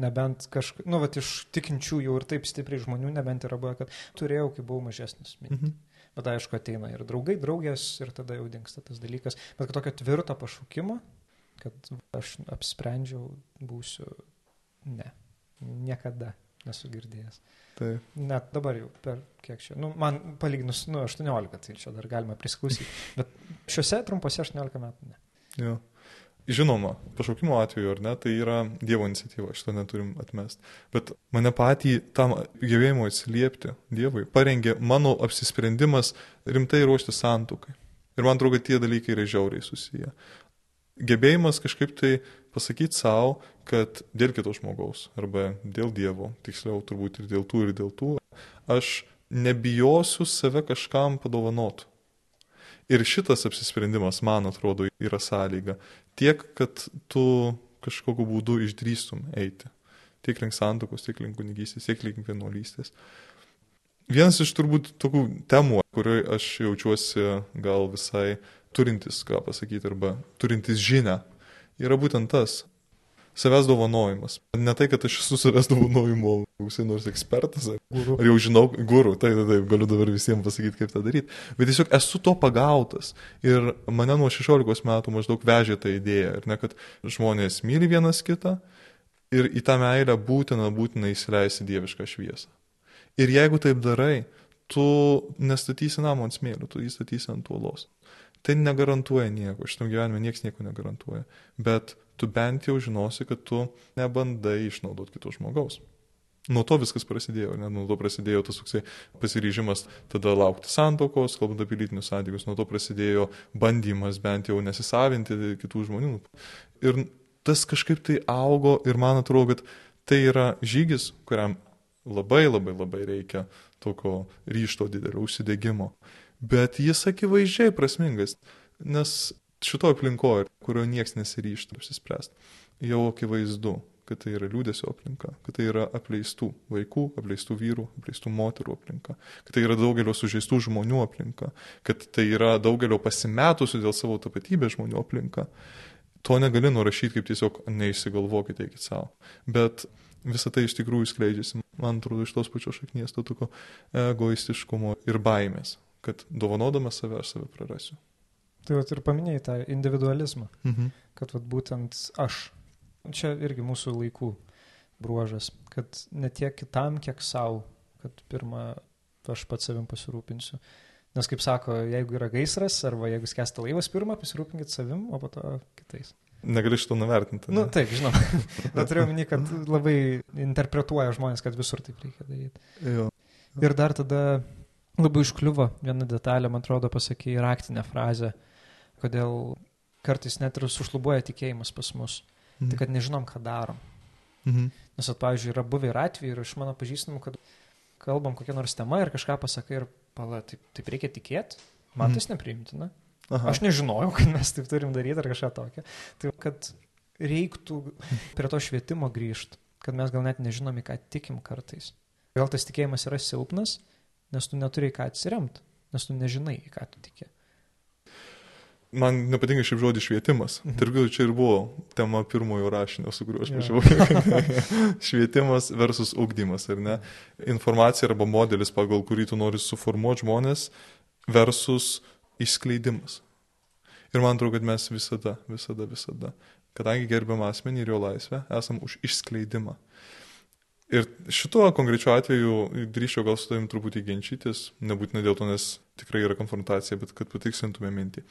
Nebent kažkaip, nu, va, iš tikinčių jau ir taip stipriai žmonių, nebent yra buvę, kad turėjau, kai buvau mažesnis. Mhm. Bet aišku, ateina ir draugai, draugės ir tada jau dinksta tas dalykas. Bet tokio tvirto pašaukimo, kad aš apsprendžiau, būsiu ne. Niekada nesu girdėjęs. Taip. Net dabar jau per kiek čia. Nu, man palyginus, nu, 18, tai čia dar galima prisklausyti. Bet šiuose trumpose 18 metų ne. Jo. Žinoma, pašaukimo atveju, ar ne, tai yra Dievo iniciatyva, šito neturim atmesti. Bet mane patį tam gyvėjimo atsiliepti Dievui parengė mano apsisprendimas rimtai ruošti santukai. Ir man atrodo, tie dalykai yra žiauriai susiję gebėjimas kažkaip tai pasakyti savo, kad dėl kito žmogaus arba dėl Dievo, tiksliau turbūt ir dėl tų, ir dėl tų, aš nebijosiu save kažkam padovanot. Ir šitas apsisprendimas, man atrodo, yra sąlyga. Tiek, kad tu kažkokiu būdu išdrįstum eiti. Tiek link santokos, tiek link kunigystės, tiek link vienuolystės. Vienas iš turbūt tokių temų, kurioje aš jaučiuosi gal visai turintis, ką pasakyti, arba turintis žinę, yra būtent tas savęs dovanojimas. Ne tai, kad aš esu savęs dovanojimo, būsiu nors ekspertas, ar, guru. ar jau žinau, guru, tai taip, taip, galiu dabar visiems pasakyti, kaip tą daryti, bet tiesiog esu to pagautas ir mane nuo 16 metų maždaug vežė tą idėją, ir ne, kad žmonės myli vienas kitą ir į tą meilę būtina, būtina įsileisti dievišką šviesą. Ir jeigu taip darai, tu nestatysi namo ant smėlių, tu įstatysi ant uolos. Tai negarantuoja nieko, šitam gyvenime niekas nieko negarantuoja. Bet tu bent jau žinosi, kad tu nebandai išnaudoti kito žmogaus. Nuo to viskas prasidėjo, ne? nuo to prasidėjo tas toksai pasiryžimas tada laukti santokos, kalbant apie lytinius santykius, nuo to prasidėjo bandymas bent jau nesisavinti kitų žmonių. Ir tas kažkaip tai augo ir man atrodo, kad tai yra žygis, kuriam labai labai labai reikia tokio ryšto didelio užsidėgymo bet jis akivaizdžiai prasmingas, nes šito aplinkoje, kurio nieks nesiryšta apsispręsti, jau akivaizdu, kad tai yra liūdėsio aplinka, kad tai yra apleistų vaikų, apleistų vyrų, apleistų moterų aplinka, kad tai yra daugelio sužeistų žmonių aplinka, kad tai yra daugelio pasimetusių dėl savo tapatybės žmonių aplinka. To negali nurašyti kaip tiesiog neįsigalvokite iki savo. Bet visą tai iš tikrųjų skleidžiasi, man atrodo, iš tos pačios šaknies, to tokio egoistiškumo ir baimės kad dovanodamas save aš save prarasiu. Tai vat, ir paminėjai tą individualizmą, mhm. kad vat, būtent aš, čia irgi mūsų laikų bruožas, kad ne tiek kitam, kiek savo, kad pirmą aš pats savim pasirūpinsiu. Nes kaip sako, jeigu yra gaisras arba jeigu skęsta laivas, pirmą pasirūpinkit savim, o po to kitais. Negali šito nuvertinti. Na nu, taip, žinoma. Bet turiu omeny, kad labai interpretuoja žmonės, kad visur taip reikia daryti. Jo. Ir dar tada labai užkliuvo viena detalė, man atrodo, pasakė raktinę frazę, kodėl kartais net ir sušlubuoja tikėjimas pas mus. Mhm. Tai kad nežinom, ką darom. Mhm. Nes, at, pavyzdžiui, yra buvę ir atvejai ir iš mano pažįstamų, kad kalbam kokią nors temą ir kažką pasakai ir pala, taip, taip reikia tikėti, man mhm. tas nepriimtina. Aha. Aš nežinojau, kad mes taip turim daryti ar kažką tokio. Tai kad reiktų prie to švietimo grįžti, kad mes gal net nežinom, į ką tikim kartais. Gal tas tikėjimas yra silpnas, nes tu neturi ką atsiremti, nes tu nežinai, į ką tu tiki. Man nepatinka šiaip žodis švietimas. Mhm. Tarp kitko, čia ir buvo tema pirmojo rašinio, su kuriuo aš važiavau. Švietimas versus ugdymas, ar ne? Informacija arba modelis, pagal kurį tu nori suformuoti žmonės, versus išskleidimas. Ir man atrodo, kad mes visada, visada, visada, kadangi gerbiam asmenį ir jo laisvę, esam už išskleidimą. Ir šituo konkrečiu atveju drįšiau gal su tavim truputį ginčytis, nebūtinai dėl to, nes tikrai yra konfrontacija, bet kad patikslintume mintį.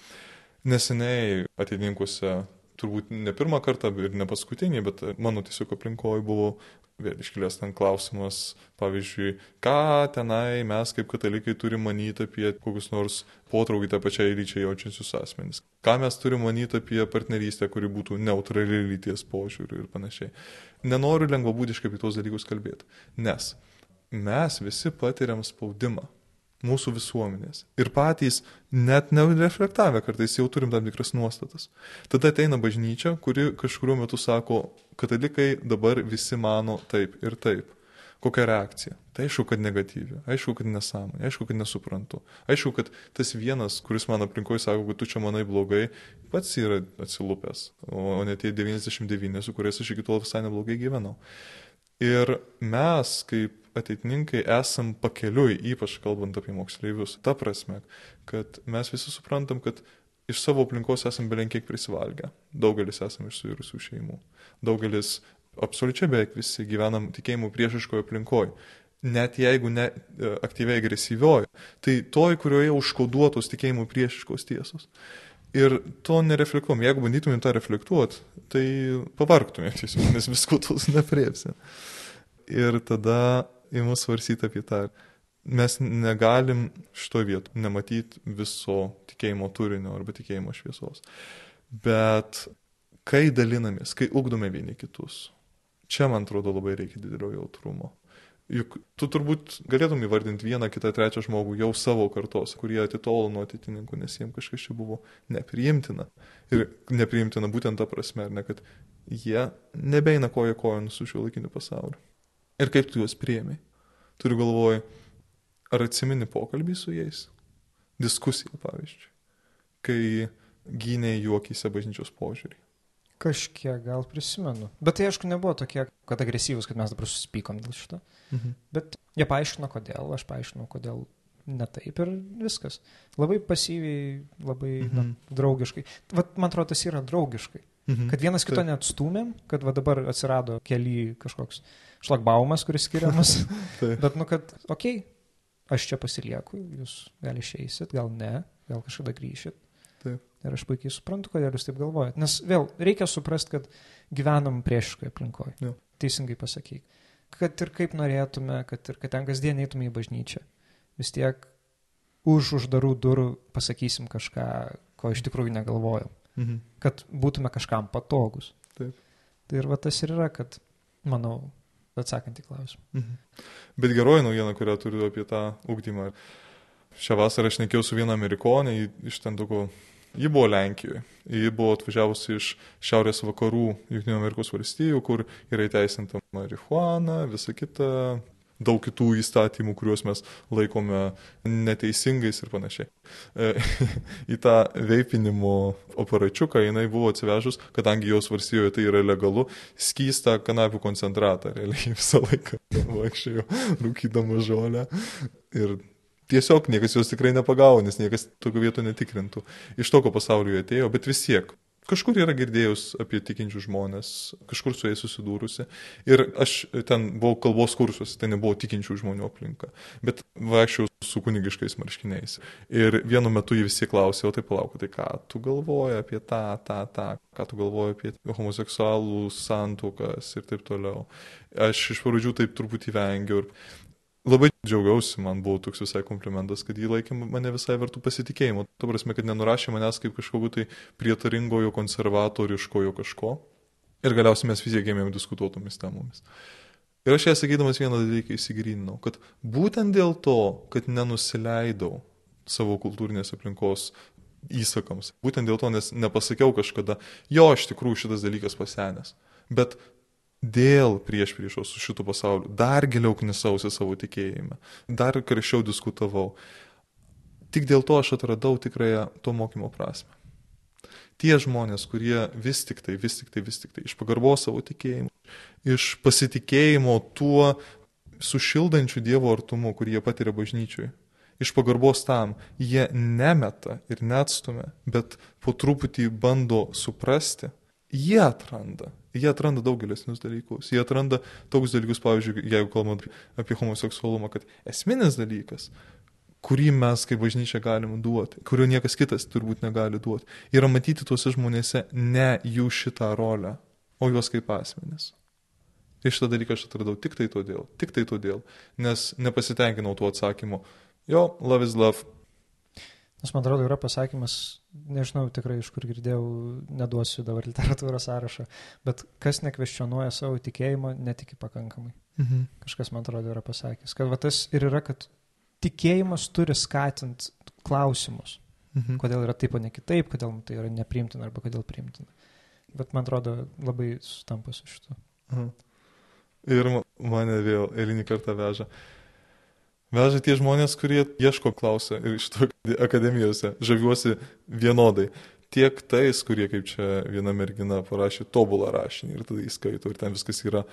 Neseniai ateininkuose turbūt ne pirmą kartą ir ne paskutinį, bet mano tiesiog aplinkoje buvo vėl iškilęs ten klausimas, pavyzdžiui, ką tenai mes kaip katalikai turime manyti apie kokius nors potraukį tą pačią lyčiai jaučiančius asmenys. Ką mes turime manyti apie partnerystę, kuri būtų neutrali lyties požiūrių ir panašiai. Nenoriu lengvabūdiškai apie tos dalykus kalbėti, nes mes visi patiriam spaudimą mūsų visuomenės. Ir patys net nereflektavę kartais jau turim tam tikras nuostatas. Tada ateina bažnyčia, kuri kažkuriuo metu sako, katalikai dabar visi mano taip ir taip. Kokia reakcija? Tai aišku, kad negatyvi, aišku, kad nesąmonė, aišku, kad nesuprantu. Aišku, kad tas vienas, kuris mano aplinkoje sako, kad tu čia manai blogai, pats yra atsilupęs, o ne tie 99, su kuriais aš iki tol visai neblogai gyvenau. Ir mes, kaip ateitininkai esam pakeliui, ypač kalbant apie moksleivius. Ta prasme, kad mes visi suprantam, kad iš savo aplinkos esam belenkiek prisivalgę. Daugelis esam iš suirusių šeimų. Daugelis, absoliučiai beveik visi gyvenam tikėjimų priešiškoje aplinkoje. Net jeigu ne e, aktyviai agresyvioji, tai toj, kurioje užkoduotos tikėjimų priešiškos tiesos. Ir to nereflektuom. Jeigu bandytumėm tą reflektuoti, tai pavargtumėm tiesiog, nes visko tos nepriepsi. Ir tada įmu svarsyti apie tą. Mes negalim šito vietu nematyti viso tikėjimo turinio arba tikėjimo šviesos. Bet kai dalinamės, kai ugdome vieni kitus, čia man atrodo labai reikia didelio jautrumo. Juk tu turbūt galėtum įvardinti vieną, kitą, trečią žmogų jau savo kartos, kurie atitolo nuo atitininkų, nes jiems kažkas čia buvo nepriimtina. Ir nepriimtina būtent ta prasme, ne, kad jie nebeina koja kojon su šiuo laikiniu pasauliu. Ir kaip tu juos priemi? Turiu galvoj, ar atsimeni pokalbį su jais? Diskusiją, pavyzdžiui, kai gynė juokyse bažnyčios požiūrį. Kažkiek gal prisimenu. Bet tai aišku nebuvo tokie, kad agresyvus, kad mes dabar susipykom dėl šito. Mhm. Bet jie paaiškino, kodėl, aš paaiškinau, kodėl ne taip ir viskas. Labai pasyviai, labai mhm. na, draugiškai. Vat, man atrodo, tas yra draugiškai. Mhm. Kad vienas kito Taip. neatstumėm, kad va dabar atsirado keli kažkoks šlagbaumas, kuris skiriamas. Bet, nu, kad, okei, okay, aš čia pasilieku, jūs gal išeisit, gal ne, gal kažkada grįšit. Taip. Ir aš puikiai suprantu, kodėl jūs taip galvojat. Nes vėl reikia suprasti, kad gyvenam priešiškoje aplinkoje. Ja. Teisingai pasakyk. Kad ir kaip norėtume, kad ir kad ten kasdien eitume į bažnyčią. Vis tiek už uždarų durų pasakysim kažką, ko iš tikrųjų negalvojom mhm. kad būtume kažkam patogus. Taip. Tai ir va tas ir yra, kad, manau, atsakant į klausimą. Mhm. Bet geroji naujiena, kurią turiu apie tą ūkdymą. Šią vasarą aš nekėjau su viena amerikonė iš ten tokio Ji buvo Lenkijoje. Ji buvo atvažiavusi iš šiaurės vakarų Junktinių Amerikos valstijų, kur yra įteisinta marihuana, visa kita, daug kitų įstatymų, kuriuos mes laikome neteisingais ir panašiai. E, į tą veipinimo aparačiuką jinai buvo atsivežus, kadangi jos varsijoje tai yra legalu, skystą kanapių koncentratą, realiai visą laiką vaikščiojo rūkydama žolę. Ir tiesiog niekas jos tikrai nepagavo, nes niekas tokių vietų netikrintų. Iš tokio pasaulio atėjo, bet vis tiek kažkur yra girdėjus apie tikinčių žmonės, kažkur su jais susidūrusi. Ir aš ten buvau kalbos kursus, tai nebuvo tikinčių žmonių aplinka, bet vaikščiau su kunigiškais marškiniais. Ir vienu metu jie visi klausė, o tai palauk, tai ką tu galvoji apie tą, tą, tą, ką tu galvoji apie homoseksualų santuokas ir taip toliau. Aš iš pradžių taip truputį vengiau. Ir Labai džiaugiausi, man buvo toks visai komplimentas, kad jį laikė mane visai vertų pasitikėjimo. Tuo prasme, kad nenurašė manęs kaip kažkokiu tai prietaringojo, konservatoriškojo kažko. Ir galiausiai mes vis tiek ėmėm diskutuotomis temomis. Ir aš ją sakydamas vieną dalyką įsigryninau, kad būtent dėl to, kad nenusileidau savo kultūrinės aplinkos įsakams, būtent dėl to, nes nepasakiau kažkada, jo, iš tikrųjų šitas dalykas pasenęs, bet dėl prieš priešos su šitu pasauliu, dar giliau knisausi savo tikėjime, dar karščiau diskutavau. Tik dėl to aš atradau tikrąją to mokymo prasme. Tie žmonės, kurie vis tik tai, vis tik tai, vis tik tai, iš pagarbos savo tikėjimu, iš pasitikėjimo tuo sušildančiu Dievo artumu, kurį jie patiria bažnyčiui, iš pagarbos tam, jie nemeta ir neatstumia, bet po truputį bando suprasti, jie atranda jie atranda daug gilesnius dalykus. Jie atranda tokius dalykus, pavyzdžiui, jeigu kalbant apie homoseksualumą, kad esminis dalykas kurį mes kaip bažnyčia galim duoti, kurio niekas kitas turbūt negali duoti. Yra matyti tuose žmonėse ne jų šitą rolę, o juos kaip asmenis. Tai šitą dalyką aš atradau tik tai todėl, tik tai todėl, nes nepasitenkinau tuo atsakymu. Jo, love is love. Nes man atrodo, yra pasakymas, nežinau tikrai iš kur girdėjau, neduosiu dabar literatūros sąrašą, bet kas nekvestionuoja savo tikėjimo, netiki pakankamai. Mhm. Kažkas man atrodo yra pasakęs, kad va, tas ir yra, kad tikėjimas turi skatinti klausimus. Mhm. Kodėl yra taip, o ne kitaip, kodėl tai yra nepriimtina arba kodėl priimtina. Bet man atrodo labai sutampa su šitu. Aha. Ir ma- mane vėl eilinį kartą veža. Veža tie žmonės, kurie ieško klausia ir iš to akademijose žaviuosi vienodai. Tiek tais, kurie, kaip čia viena mergina parašė tobulą rašinį ir tada įskaito ir ten viskas yra,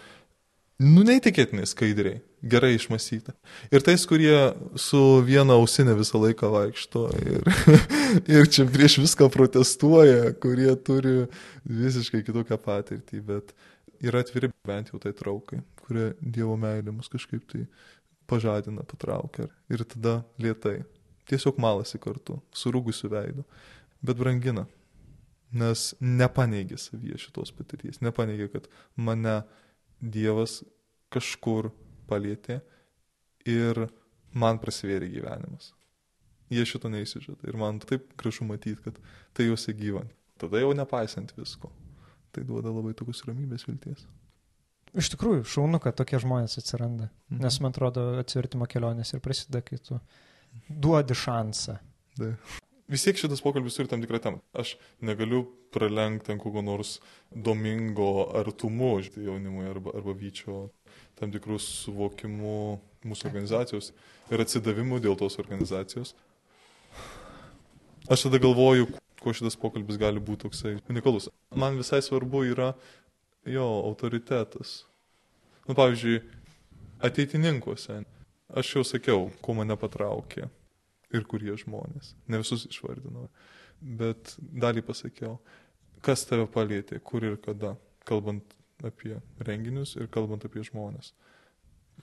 nu, neįtikėtinai skaidriai, gerai išmasyta. Ir tais, kurie su viena ausinė visą laiką vaikšto ir, ir čia prieš viską protestuoja, kurie turi visiškai kitokią patirtį, bet yra atviri bent jau tai traukai, kurie Dievo meilė mus kažkaip tai pažadina, patraukia ir tada lietai. Tiesiog malasi kartu, surūgusiu veidu, bet brangina, nes nepaneigė savyje šitos patirties, nepaneigė, kad mane Dievas kažkur palėtė ir man prasivėrė gyvenimas. Jie šito neįsižada ir man taip gražu matyti, kad tai juose gyvant. Tada jau nepaisant visko. Tai duoda labai tokius ramybės vilties. Iš tikrųjų, šaunu, kad tokie žmonės atsiranda. Mhm. Nes man atrodo, atsivertimo kelionės ir prasideda, kai tu duodi šansą. Tai. Vis tiek šitas pokalbis turi tam tikrą temą. Aš negaliu pralenkti ant kokio nors domingo artumu jaunimui arba, arba vyčio tam tikrų suvokimų mūsų organizacijos ir atsidavimų dėl tos organizacijos. Aš tada galvoju, kuo šitas pokalbis gali būti toksai unikalus. Man visai svarbu yra jo autoritetas. Nu, pavyzdžiui, ateitininkuose. Aš jau sakiau, ko mane patraukė ir kurie žmonės. Ne visus išvardinau, bet dalį pasakiau. Kas tave palėtė, kur ir kada, kalbant apie renginius ir kalbant apie žmonės.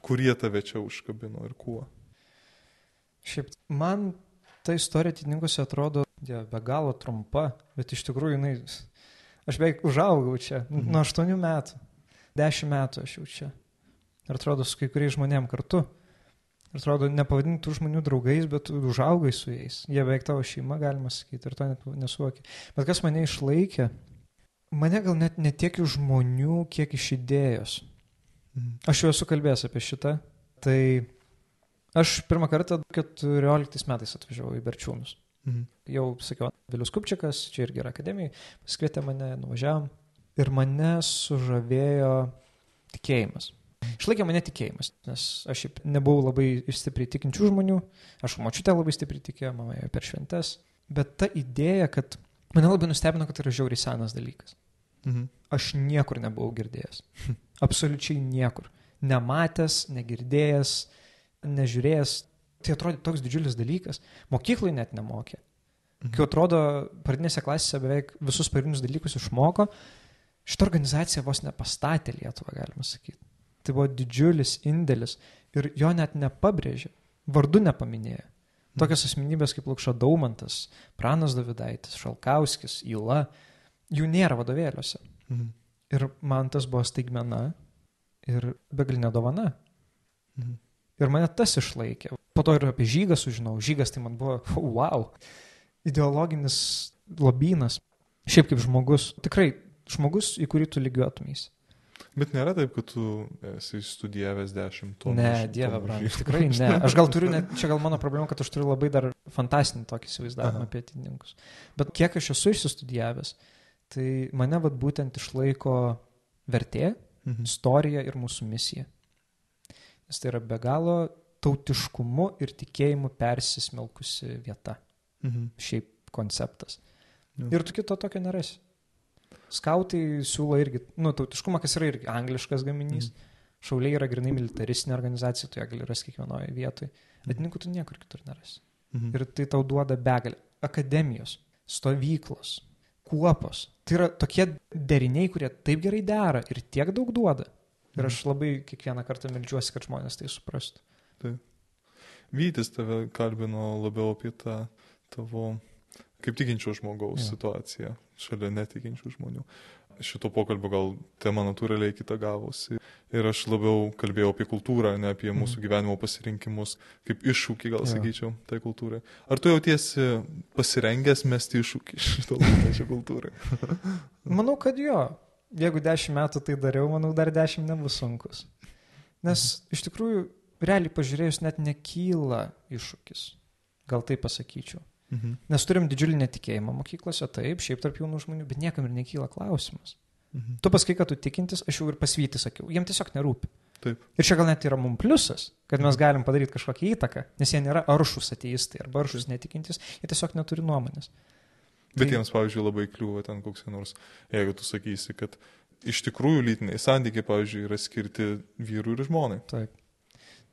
Kurie tave čia užkabino ir kuo. Šiaip man ta istorija atitinkose atrodo ja, be galo trumpa, bet iš tikrųjų jinai, aš beveik užaugau čia, Mhm. nuo 8 metų, 10 metų aš jau čia. Ir atrodo su kai kuriais žmonėm kartu. Ir atrodo, nepavadintų žmonių draugais, bet užaugai su jais. Jie beveik tavo šeima, galima sakyti, ir to net nesuvoki. Bet kas mane išlaikė, mane gal net ne tiek iš žmonių, kiek iš idėjos. Mhm. Aš jau esu kalbėjęs apie šitą. Tai aš pirmą kartą 14 metais atvažiavau į Berčiūnus. Mhm. Jau sakiau, Vilius Kupčikas, čia irgi yra akademijai, pasikvietė mane, nuvažiavam. Ir mane sužavėjo tikėjimas. Išlaikė mane tikėjimas, nes aš nebuvau labai stipriai tikinčių žmonių, aš močiutė labai stipriai tikėjo, mama ėjo per šventes, bet ta idėja, kad mane labai nustebino, kad tai yra žiauriai senas dalykas Mhm. aš niekur nebuvau girdėjęs. Absoliučiai niekur. Nematęs, negirdėjęs, nežiūrėjęs. Tai atrodė toks didžiulis dalykas. Mokyklai net nemokė. Mhm. Kai atrodo, pradinėse klasėse beveik visus pagrindinius dalykus išmoko, šitą organizaciją vos nepastatė Lietuvą, galima sakyti. Tai buvo didžiulis indėlis ir jo net nepabrėžė, vardu nepaminėjo. Tokios asmenybės kaip Lukša Daumantas, Pranas Davidaitis, Šalkauskis, Ila, jų nėra vadovėliuose. Mhm. Ir man tas buvo staigmena ir begalinė dovana. Mhm. Ir mane tas išlaikė. Po to ir apie žygą sužinau. Žygas tai man buvo, wow, ideologinis lobynas. Šiaip kaip žmogus, tikrai žmogus, į kurį tu lygiuotumys. Bet nėra taip, kad tu esi studijavęs dešimt tonų. Ne, dieve, žydų. tikrai ne. Aš gal turiu, net, čia gal mano problema, kad aš turiu labai dar fantastinį tokį įsivaizdavimą Aha. apie atininkus. Bet kiek aš esu išsistudijavęs, tai mane vad būtent išlaiko vertė, Mhm. istorija ir mūsų misija. Nes tai yra be galo tautiškumu ir tikėjimu persismelkusi vieta. Mhm. Šiaip konceptas. Jo. Ir tu kito tokio nerasi. Skautai siūlo irgi, nu, tautiškumą, kas yra irgi angliškas gaminys. Šauliai yra grinai militaristinė organizacija, tu ją gali rasti kiekvienoje vietoje. Atininkų tu niekur kitur nerasi. Mhm. Ir tai tau duoda begalę. Akademijos, stovyklos, kuopos. Tai yra tokie deriniai, kurie taip gerai dera ir tiek daug duoda. Ir aš labai kiekvieną kartą melčiuosi, kad žmonės tai suprastų. Vytis tave kalbino labiau apie tą tavo kaip tikinčio žmogaus Jo. situaciją šalia netikinčių žmonių. Šito pokalbio gal tema natūraliai kita gavosi. Ir aš labiau kalbėjau apie kultūrą, ne apie Mhm. mūsų gyvenimo pasirinkimus, kaip iššūkį gal Jo. sakyčiau tai kultūrai. Ar tu jautiesi pasirengęs mesti iššūkį šito laikmečio kultūrai? Manau, kad jo. Jeigu dešimt metų tai dariau, manau, dar dešimt nebus sunkus. Nes iš tikrųjų, realiai pažiūrėjus, net nekyla iššūkis. Gal tai pasakyčiau. Mhm. Nes turim didžiulį netikėjimą mokyklose, taip, šiaip tarp jaunų žmonių, bet niekam ir nekyla klausimas. Mhm. Tu pasakai, kad tu tikintis, aš jau ir pasvyti sakiau, jiem tiesiog nerūpi. Taip. Ir čia gal net yra mums pliusas, kad mes galim padaryti kažkokią įtaką, nes jie nėra aršus ateistai arba aršus netikintis, jie tiesiog neturi nuomonės. Bet Tai- jiems, pavyzdžiui, labai kliūva ten koks nors, jeigu tu sakysi, kad iš tikrųjų lytiniai santykiai, pavyzdžiui, yra skirti vyrui ir žmonai. Taip.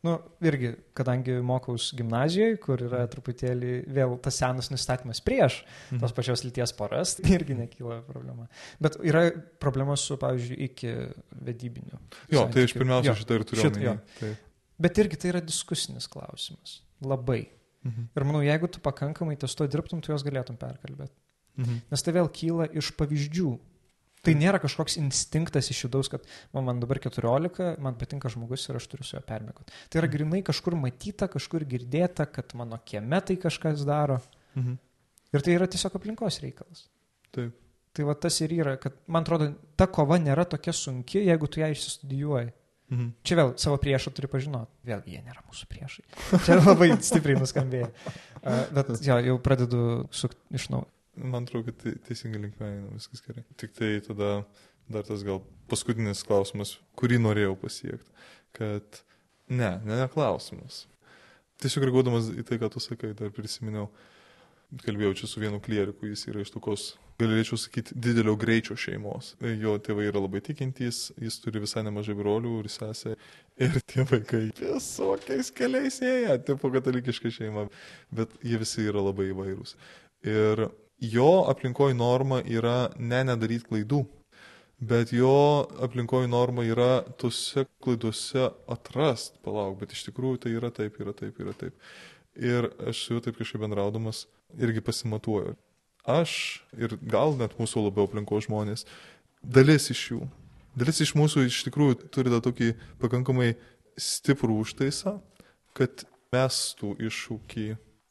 Nu, irgi, kadangi mokaus gimnazijoje, kur yra truputėlį vėl tas senas nustatymas prieš Mhm. tos pačios lyties poras, tai irgi nekyla problema. Bet yra problema su, pavyzdžiui, iki vedybiniu. Jo, tai aš santykiu. pirmiausia Jo, šitą ir turiu šitą. Taip. Bet irgi tai yra diskusinis klausimas. Labai. Mhm. Ir manau, jeigu tu pakankamai ties to dirbtum, tu juos galėtum perkalbėti. Mhm. Nes tai vėl kyla iš pavyzdžių. Tai nėra kažkoks instinktas iš vidaus, kad man, man dabar 14, man patinka žmogus ir aš turiu su juo permėgoti. Tai yra grinai kažkur matyta, kažkur girdėta, kad mano kieme tai kažkas daro. Mhm. Ir tai yra tiesiog aplinkos reikalas. Taip. Tai va tas ir yra, kad man atrodo, ta kova nėra tokia sunki, jeigu tu ją išsistudijuoji. Mhm. Čia vėl savo priešą turi pažinoti. Vėlgi, jie nėra mūsų priešai. Čia labai stipriai nuskambėjo. Uh, bet jo, jau pradedu sukti iš naujo. Man atrodo, kad te- teisingai linkme eina viskas gerai. Tik tai tada dar tas gal paskutinis klausimas, kurį norėjau pasiekti. Kad ne, ne, ne klausimas. Tiesiog reaguodamas į tai, ką tu sakai, dar prisiminiau. Kalbėjau čia su vienu klieriku, jis yra iš tokios, galėčiau sakyti, didelio greičio šeimos. Jo tėvai yra labai tikintys, jis turi visai nemažai brolių ir sesė. Ir tie vaikai visokiais keliais ėję, tipo katalikiška šeima, bet jie visi yra labai įvairūs. Ir jo aplinkoji norma yra ne nedaryti klaidų, bet jo aplinkoji norma yra tose klaidose atrast, palauk, bet iš tikrųjų tai yra taip, yra taip, yra taip. Ir aš juo taip kažkaip bendraudamas irgi pasimatuoju. Aš ir gal net mūsų labiau aplinkos žmonės, dalis iš jų, dalis iš mūsų iš tikrųjų turi tą tokį pakankamai stiprų užtaisą, kad mestų iššūkį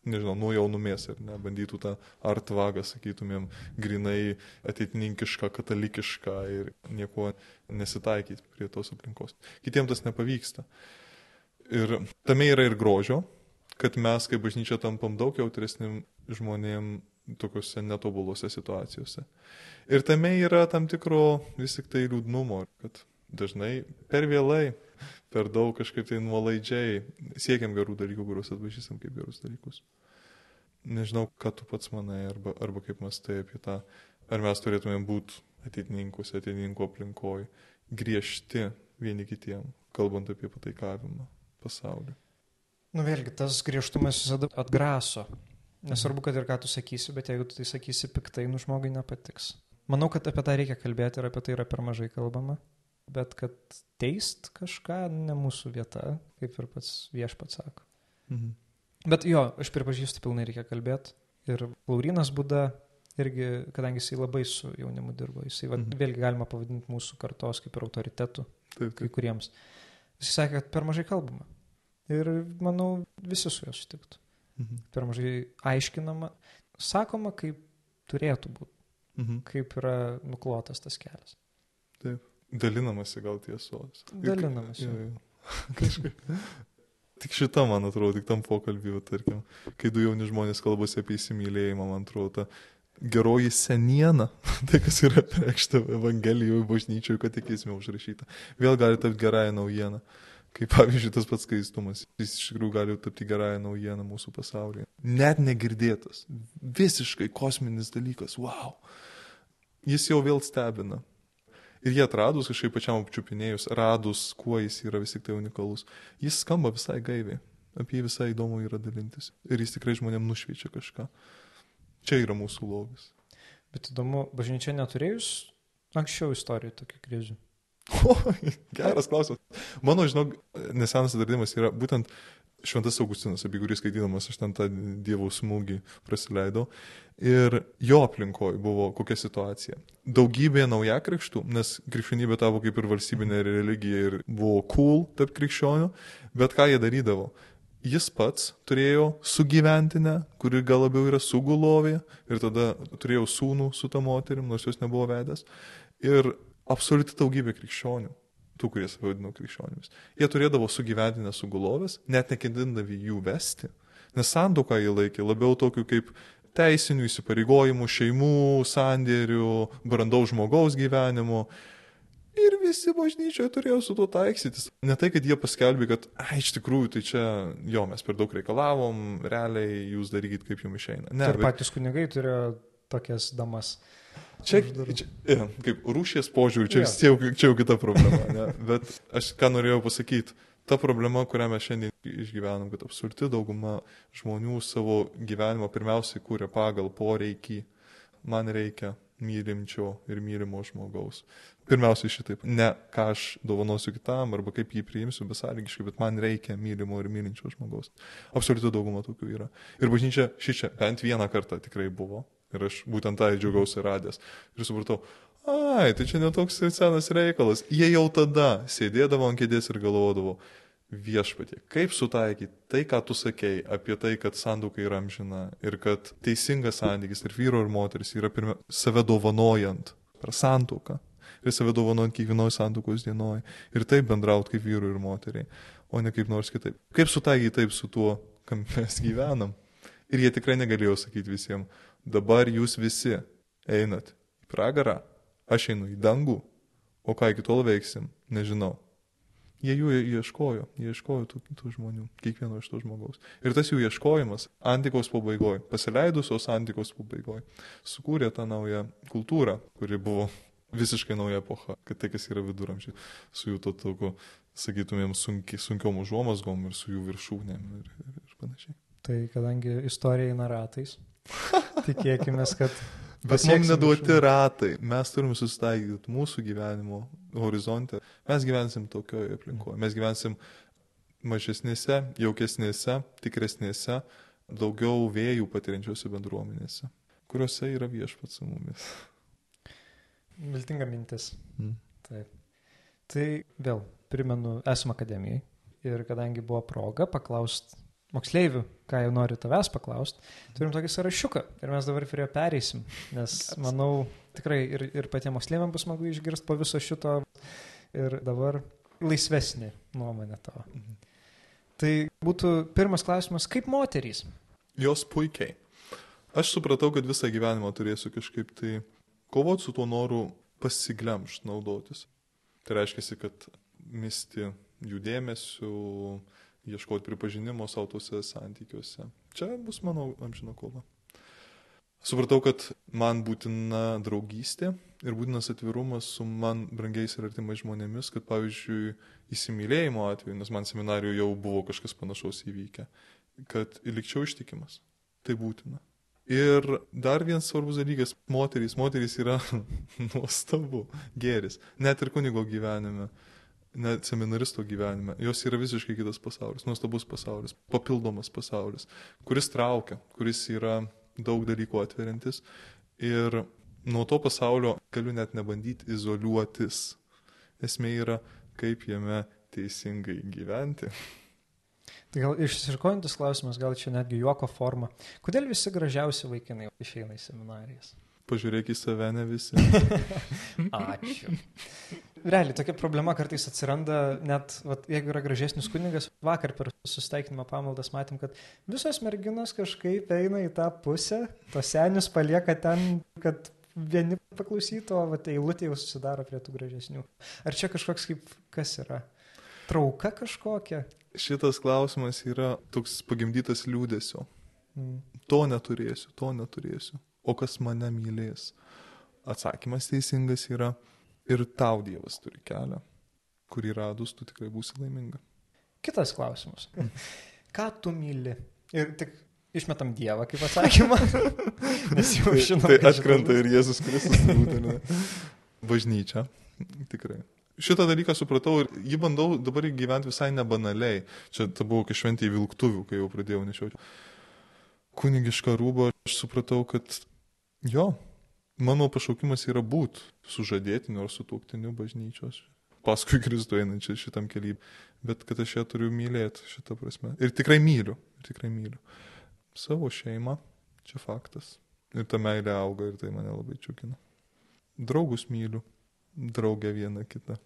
nežinau, nuo jaunumės ir nebandytų tą artvagą, sakytumėm, grinai ateitininkišką, katalikišką ir nieko nesitaikyti prie tos aplinkos. Kitiems tas nepavyksta. Ir tame yra ir grožio, kad mes kaip bažnyčia tampam daug jautresnim žmonėm tokiuose netobulose situacijose. Ir tame yra tam tikro vis tik tai liūdnumo, kad dažnai per vėlai, per daug kažkaip tai nuolaidžiai siekiam gerų dalykų, kuriuos atpažįstam kaip gerus dalykus. Nežinau, ką tu pats manai, arba, arba kaip mastai apie tą, ar mes turėtumėm būti ateitininkus, ateitininkų aplinkoj, griežti vieni kitiem, kalbant apie pataikavimą pasauliu. Nu vėlgi, tas griežtumas visada atgraso. Nesvarbu, kad ir ką tu sakysi, bet jeigu tu tai sakysi piktai, nu žmogui nepatiks. Manau, kad apie tą reikia kalbėti ir apie tai yra per mažai kalbama. Bet kad teist kažką ne mūsų vieta, kaip ir pats viešpats sako. Mhm. Bet jo, aš pripažįstu, pilnai reikia kalbėti. Ir Laurinas Buda irgi, kadangi jisai labai su jaunimu dirbo, jisai va, Mhm. vėlgi galima pavadinti mūsų kartos kaip ir autoritetų Taip, kai taip. kuriems. Jis sakė, kad per mažai kalbama. Ir manau, visi su juo sutiktų. Mhm. Per mažai aiškinama, sakoma, kaip turėtų būti, Mhm. kaip yra nuklotas tas kelias. Dalinamasi gal tiesos. Dalinamasi. Jo, jo. Kažkaip. Tik šita, man atrodo, tik tam pokalbiu, tarkim, kai du jauni žmonės kalbasi apie įsimylėjimą, man atrodo, ta geroji seniena, tai kas yra prekšta Evangelijoje, bažnyčioje, kad tikėsime užrašyta, vėl gali tapti gerąją naujieną. Kaip pavyzdžiui, tas pats skaistumas, jis iš tikrųjų gali tapti gerąją naujieną mūsų pasaulyje. Net negirdėtas, visiškai kosminis dalykas, wow. Jis jau vėl stebina. Ir jie atradus, kažkaip pačiam apčiupinėjus, radus, kuo jis yra vis tik tai unikalus, jis skamba visai gaiviai. Apie jį visai įdomu yra dalintis. Ir jis tikrai žmonėm nušviečia kažką. Čia yra mūsų lobis. Bet įdomu, bažnyčia neturėjus anksčiau istorijų tokių krizių. Oi, geras klausimas. Mano, žinok, nesenas atradimas yra būtent Šventas Augustinas, apie kurį skaitydamas aš ten tą Dievo smūgį prasileidau. Ir jo aplinkoje buvo kokia situacija. Daugybė nauja krikštų, nes krikščionybė tavo kaip ir valstybinė religija ir buvo cool tarp krikščionių, bet ką jie darydavo? Jis pats turėjo sugyventinę, kuri gal labiau yra sugulovė, ir tada turėjo sūnų su tą moterim, nors jos nebuvo vedęs. Ir absoliuti daugybė krikščionių tų, kurie save vadino krikščionimis. Jie turėdavo sugyventinę sugulovės, net nekendindami jų vesti, nes sandoką jie laikė labiau tokiu kaip teisinių įsipareigojimų, šeimų, sandėrių, brandaus žmogaus gyvenimo. Ir visi bažnyčioje turėjo su tuo taiksytis. Ne tai, kad jie paskelbė, kad, ai, iš tikrųjų, tai čia, jo, mes per daug reikalavom, realiai jūs darykit, kaip jums išeina. Ne, ir bet... patys kunigai turėjo tokias damas. Čia, čia ja, kaip rūšies požiūrį, čia, ja. jau, čia jau kita problema. Ne? Bet aš ką norėjau pasakyti, ta problema, kurią mes šiandien išgyvenam, kad absoliuti dauguma žmonių savo gyvenimą pirmiausiai kūrė pagal poreikį. Man reikia mylimčio ir mylimo žmogaus. Pirmiausiai šitaip. Ne ką aš dovanosiu kitam arba kaip jį priimsiu besąlygiškai, bet man reikia mylimo ir mylinčio žmogaus. Absoliuti dauguma tokių yra. Ir bažnyčia šį čia bent vieną kartą tikrai buvo. Ir aš būtent tą džiaugiausi radęs. Ir supratau, ai, tai čia netoks ir senas reikalas. Jie jau tada sėdėdavo ant kėdės ir galvodavo, viešpatie, kaip sutaikyti tai, ką tu sakei apie tai, kad sanduka yra amžina ir kad teisingas santykis ir vyro ir moteris yra pirmia, save dovanojant per santuką ir save dovanojant kiekvienoje santukos dienoje ir taip bendrauti kaip vyru ir moteriai, o ne kaip nors kitaip. Kaip sutaikyti taip su tuo, kam mes gyvenam. Ir jie tikrai negalėjo sakyti visiems, dabar jūs visi einat į pragarą, aš einu į dangų, o ką iki tol veiksim, nežinau. Jie jų ieškojo, jie ieškojo tų kitų žmonių, kiekvieno iš to žmogaus. Ir tas jų ieškojimas antikos pabaigoje, pasileidusios antikos pabaigoje, sukūrė tą naują kultūrą, kuri buvo visiškai nauja epocha, kad tai, kas yra viduramžiai, su jų to tokiu, sakytumėm, sunki, sunkiom užuomasgom ir su jų viršūnėm ir, ir, ir panašiai. Tai kadangi istorija eina ratais, Tikėkime, kad. Bet mums neduoti ratai. Mes turim susitaikyti mūsų gyvenimo horizonte. Mes gyvensim tokioje aplinkoje. Mes gyvensim mažesnėse, jaukesnėse, tikresnėse, daugiau vėjų patiriančiose bendruomenėse, kuriuose yra viešpats su mumis. Viltinga mintis. Mm. Taip. Tai vėl primenu, esame akademijai ir kadangi buvo proga paklausti moksleivių, ką jau noriu tavęs paklausti, turim tokį sąrašiuką ir mes dabar prie jo pereisim, nes manau tikrai ir, ir patiems moksleiviams bus smagu išgirsti po viso šito ir dabar laisvesnė nuomonė tavo. Mhm. Tai būtų pirmas klausimas, kaip moterys? Jos puikiai. Aš supratau, kad visą gyvenimą turėsiu kažkaip tai kovoti su tuo noru pasiglemšt naudotis. Tai reiškia, kad misti jų dėmesiu, ieškoti pripažinimo savo tuose santykiuose. Čia bus mano amžino kova. Supratau, kad man būtina draugystė ir būtinas atvirumas su man brangiais ir artimais žmonėmis, kad pavyzdžiui įsimylėjimo atveju, nes man seminarijoje jau buvo kažkas panašaus įvykę, kad likčiau ištikimas. Tai būtina. Ir dar vienas svarbus dalykas - moterys. Moterys yra nuostabu, geris. Net ir kunigo gyvenime net seminaristo gyvenime. Jos yra visiškai kitas pasaulis, nuostabus pasaulis, papildomas pasaulis, kuris traukia, kuris yra daug dalykų atveriantis. Ir nuo to pasaulio galiu net nebandyti izoliuotis. Esmė yra, kaip jame teisingai gyventi. Tai gal išsiškojantis klausimas, gal čia netgi juoko forma. Kodėl visi gražiausi vaikinai išeina į seminarijas? Pažiūrėk į save, ne visi. Ačiū. Realiai, tokia problema kartais atsiranda, net vat, jeigu yra gražesnis kunigas, vakar per susitaikinimą pamaldas matėm, kad visos merginos kažkaip eina į tą pusę, tos senius palieka ten, kad vieni paklausytų, o vat, eilutė jau susidaro prie tų gražesnių. Ar čia kažkoks kaip, kas yra? Trauka kažkokia? Šitas klausimas yra toks pagimdytas liūdėsio. Mm. To neturėsiu, to neturėsiu o kas mane mylės? Atsakymas teisingas yra ir tau Dievas turi kelią, kurį radus tu tikrai būsi laiminga. Kitas klausimas. Ką tu myli? Ir tik išmetam Dievą kaip atsakymą. Nes jau žinom. Tai, tai atkrenta ir Jėzus Kristus būtent. Bažnyčia, tikrai. Šitą dalyką supratau ir jį bandau dabar gyventi visai nebanaliai. Čia ta buvo kai šventė į vilktuvių, kai jau pradėjau nešioti. Kunigišką rūbą aš supratau, kad jo, mano pašaukimas yra būt sužadėtiniu ar sutuoktiniu bažnyčios. Paskui Kristų einančią šitam keliui. Bet kad aš ją turiu mylėti šitą prasme. Ir tikrai myliu. Ir tikrai myliu. Savo šeimą. Čia faktas. Ir ta meilė auga ir tai mane labai čiukina. Draugus myliu draugę vieną kitą.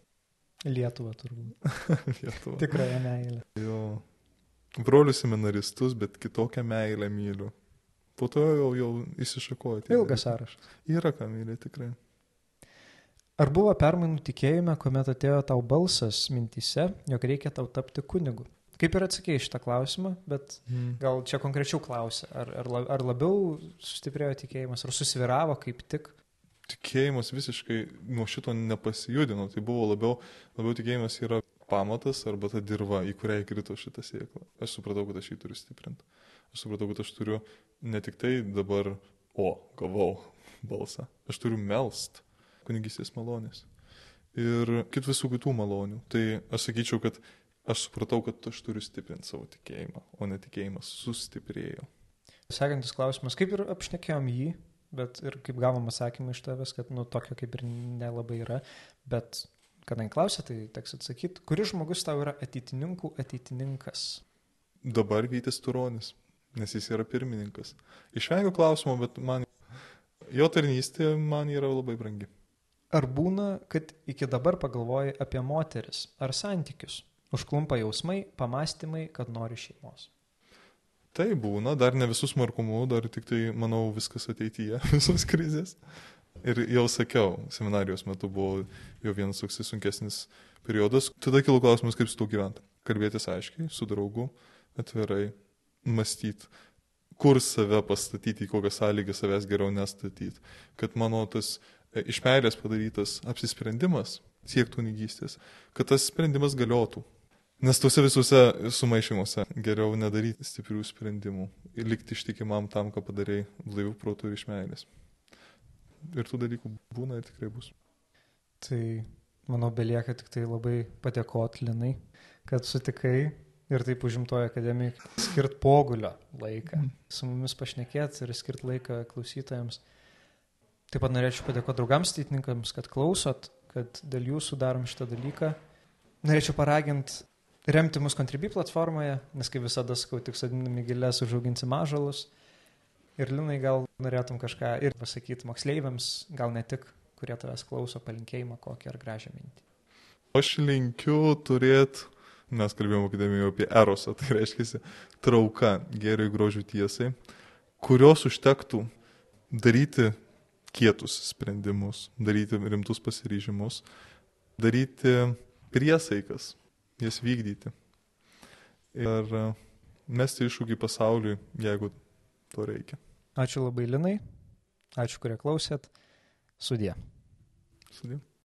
Lietuvą turbūt. Lietuvą. Tikrąją meilę. Jo. Brolius seminaristus, bet kitokią meilę myliu. Po to jau, jau įsišakoju. tie Ilgas sąrašas. Yra ką mylėti tikrai. Ar buvo permainų tikėjime, kuomet atėjo tau balsas mintise, jog reikia tau tapti kunigu? Kaip ir atsakėjai šitą klausimą, bet Mm. gal čia konkrečiau klausia, ar, ar, ar labiau sustiprėjo tikėjimas, ar susviravo kaip tik? Tikėjimas visiškai nuo šito nepasijudino. Tai buvo labiau, labiau tikėjimas yra pamatas arba ta dirba, į kurią įkrito šitą sėklą. Aš supratau, kad aš jį turiu stiprinti. Aš supratau, kad aš turiu ne tik tai dabar, o, gavau balsą. Aš turiu melst kunigystės malonės. Ir kit visų kitų malonių. Tai aš sakyčiau, kad aš supratau, kad aš turiu stiprinti savo tikėjimą, o netikėjimas sustiprėjo. Sekantis klausimas, kaip ir apšnekėjom jį, bet ir kaip gavom atsakymą iš tavęs, kad nu tokio kaip ir nelabai yra, bet kadangi klausė, tai teks atsakyti, kuris žmogus tau yra ateitininkų ateitininkas? Dabar Vytis Turonis, nes jis yra pirmininkas. Išvengiu klausimo, bet man jo tarnystė man yra labai brangi. Ar būna, kad iki dabar pagalvoji apie moteris ar santykius? Užklumpa jausmai, pamastymai, kad nori šeimos. Tai būna, dar ne visus markumu, dar tik tai, manau, viskas ateityje, visos krizės. Ir jau sakiau, seminarijos metu buvo jau vienas toks sunkesnis periodas. Tada kilo klausimas, kaip su tuo gyventi. Kalbėtis aiškiai, su draugu, atvirai, mąstyti, kur save pastatyti, į kokias sąlygas savęs geriau nestatyti. Kad mano tas e, iš meilės padarytas apsisprendimas siektų nygystės, kad tas sprendimas galiotų. Nes tuose visuose sumaišymuose geriau nedaryti stiprių sprendimų ir likti ištikimam tam, ką padarėjai blaivių protų ir iš meilės. Ir tų dalykų būna ir tikrai bus. Tai manau, belieka tik tai labai padėkot Linai, kad sutikai ir taip užimtojo akademijai skirt pogulio laiką. Su mumis pašnekėti ir skirt laiką klausytojams. Taip pat norėčiau padėkoti draugams teitininkams, kad klausot, kad dėl jūsų darom šitą dalyką. Norėčiau paraginti remti mus Contribui platformoje, nes kaip visada sakau, tik sodinami gilės užauginsi mažalus. Ir Linai gal norėtum kažką ir pasakyti moksleiviams, gal ne tik, kurie tavęs klauso, palinkėjimą kokį ar gražią mintį. Aš linkiu turėti, mes kalbėjome akademijoje apie erosą, tai reiškia trauka gėriui grožių tiesai, kurios užtektų daryti kietus sprendimus, daryti rimtus pasiryžimus, daryti priesaikas, jas vykdyti. Ir e, mesti iššūkį pasauliui, jeigu to reikia. Ačiū labai Linai, ačiū, kurie klausėt. Sudė. Sudė.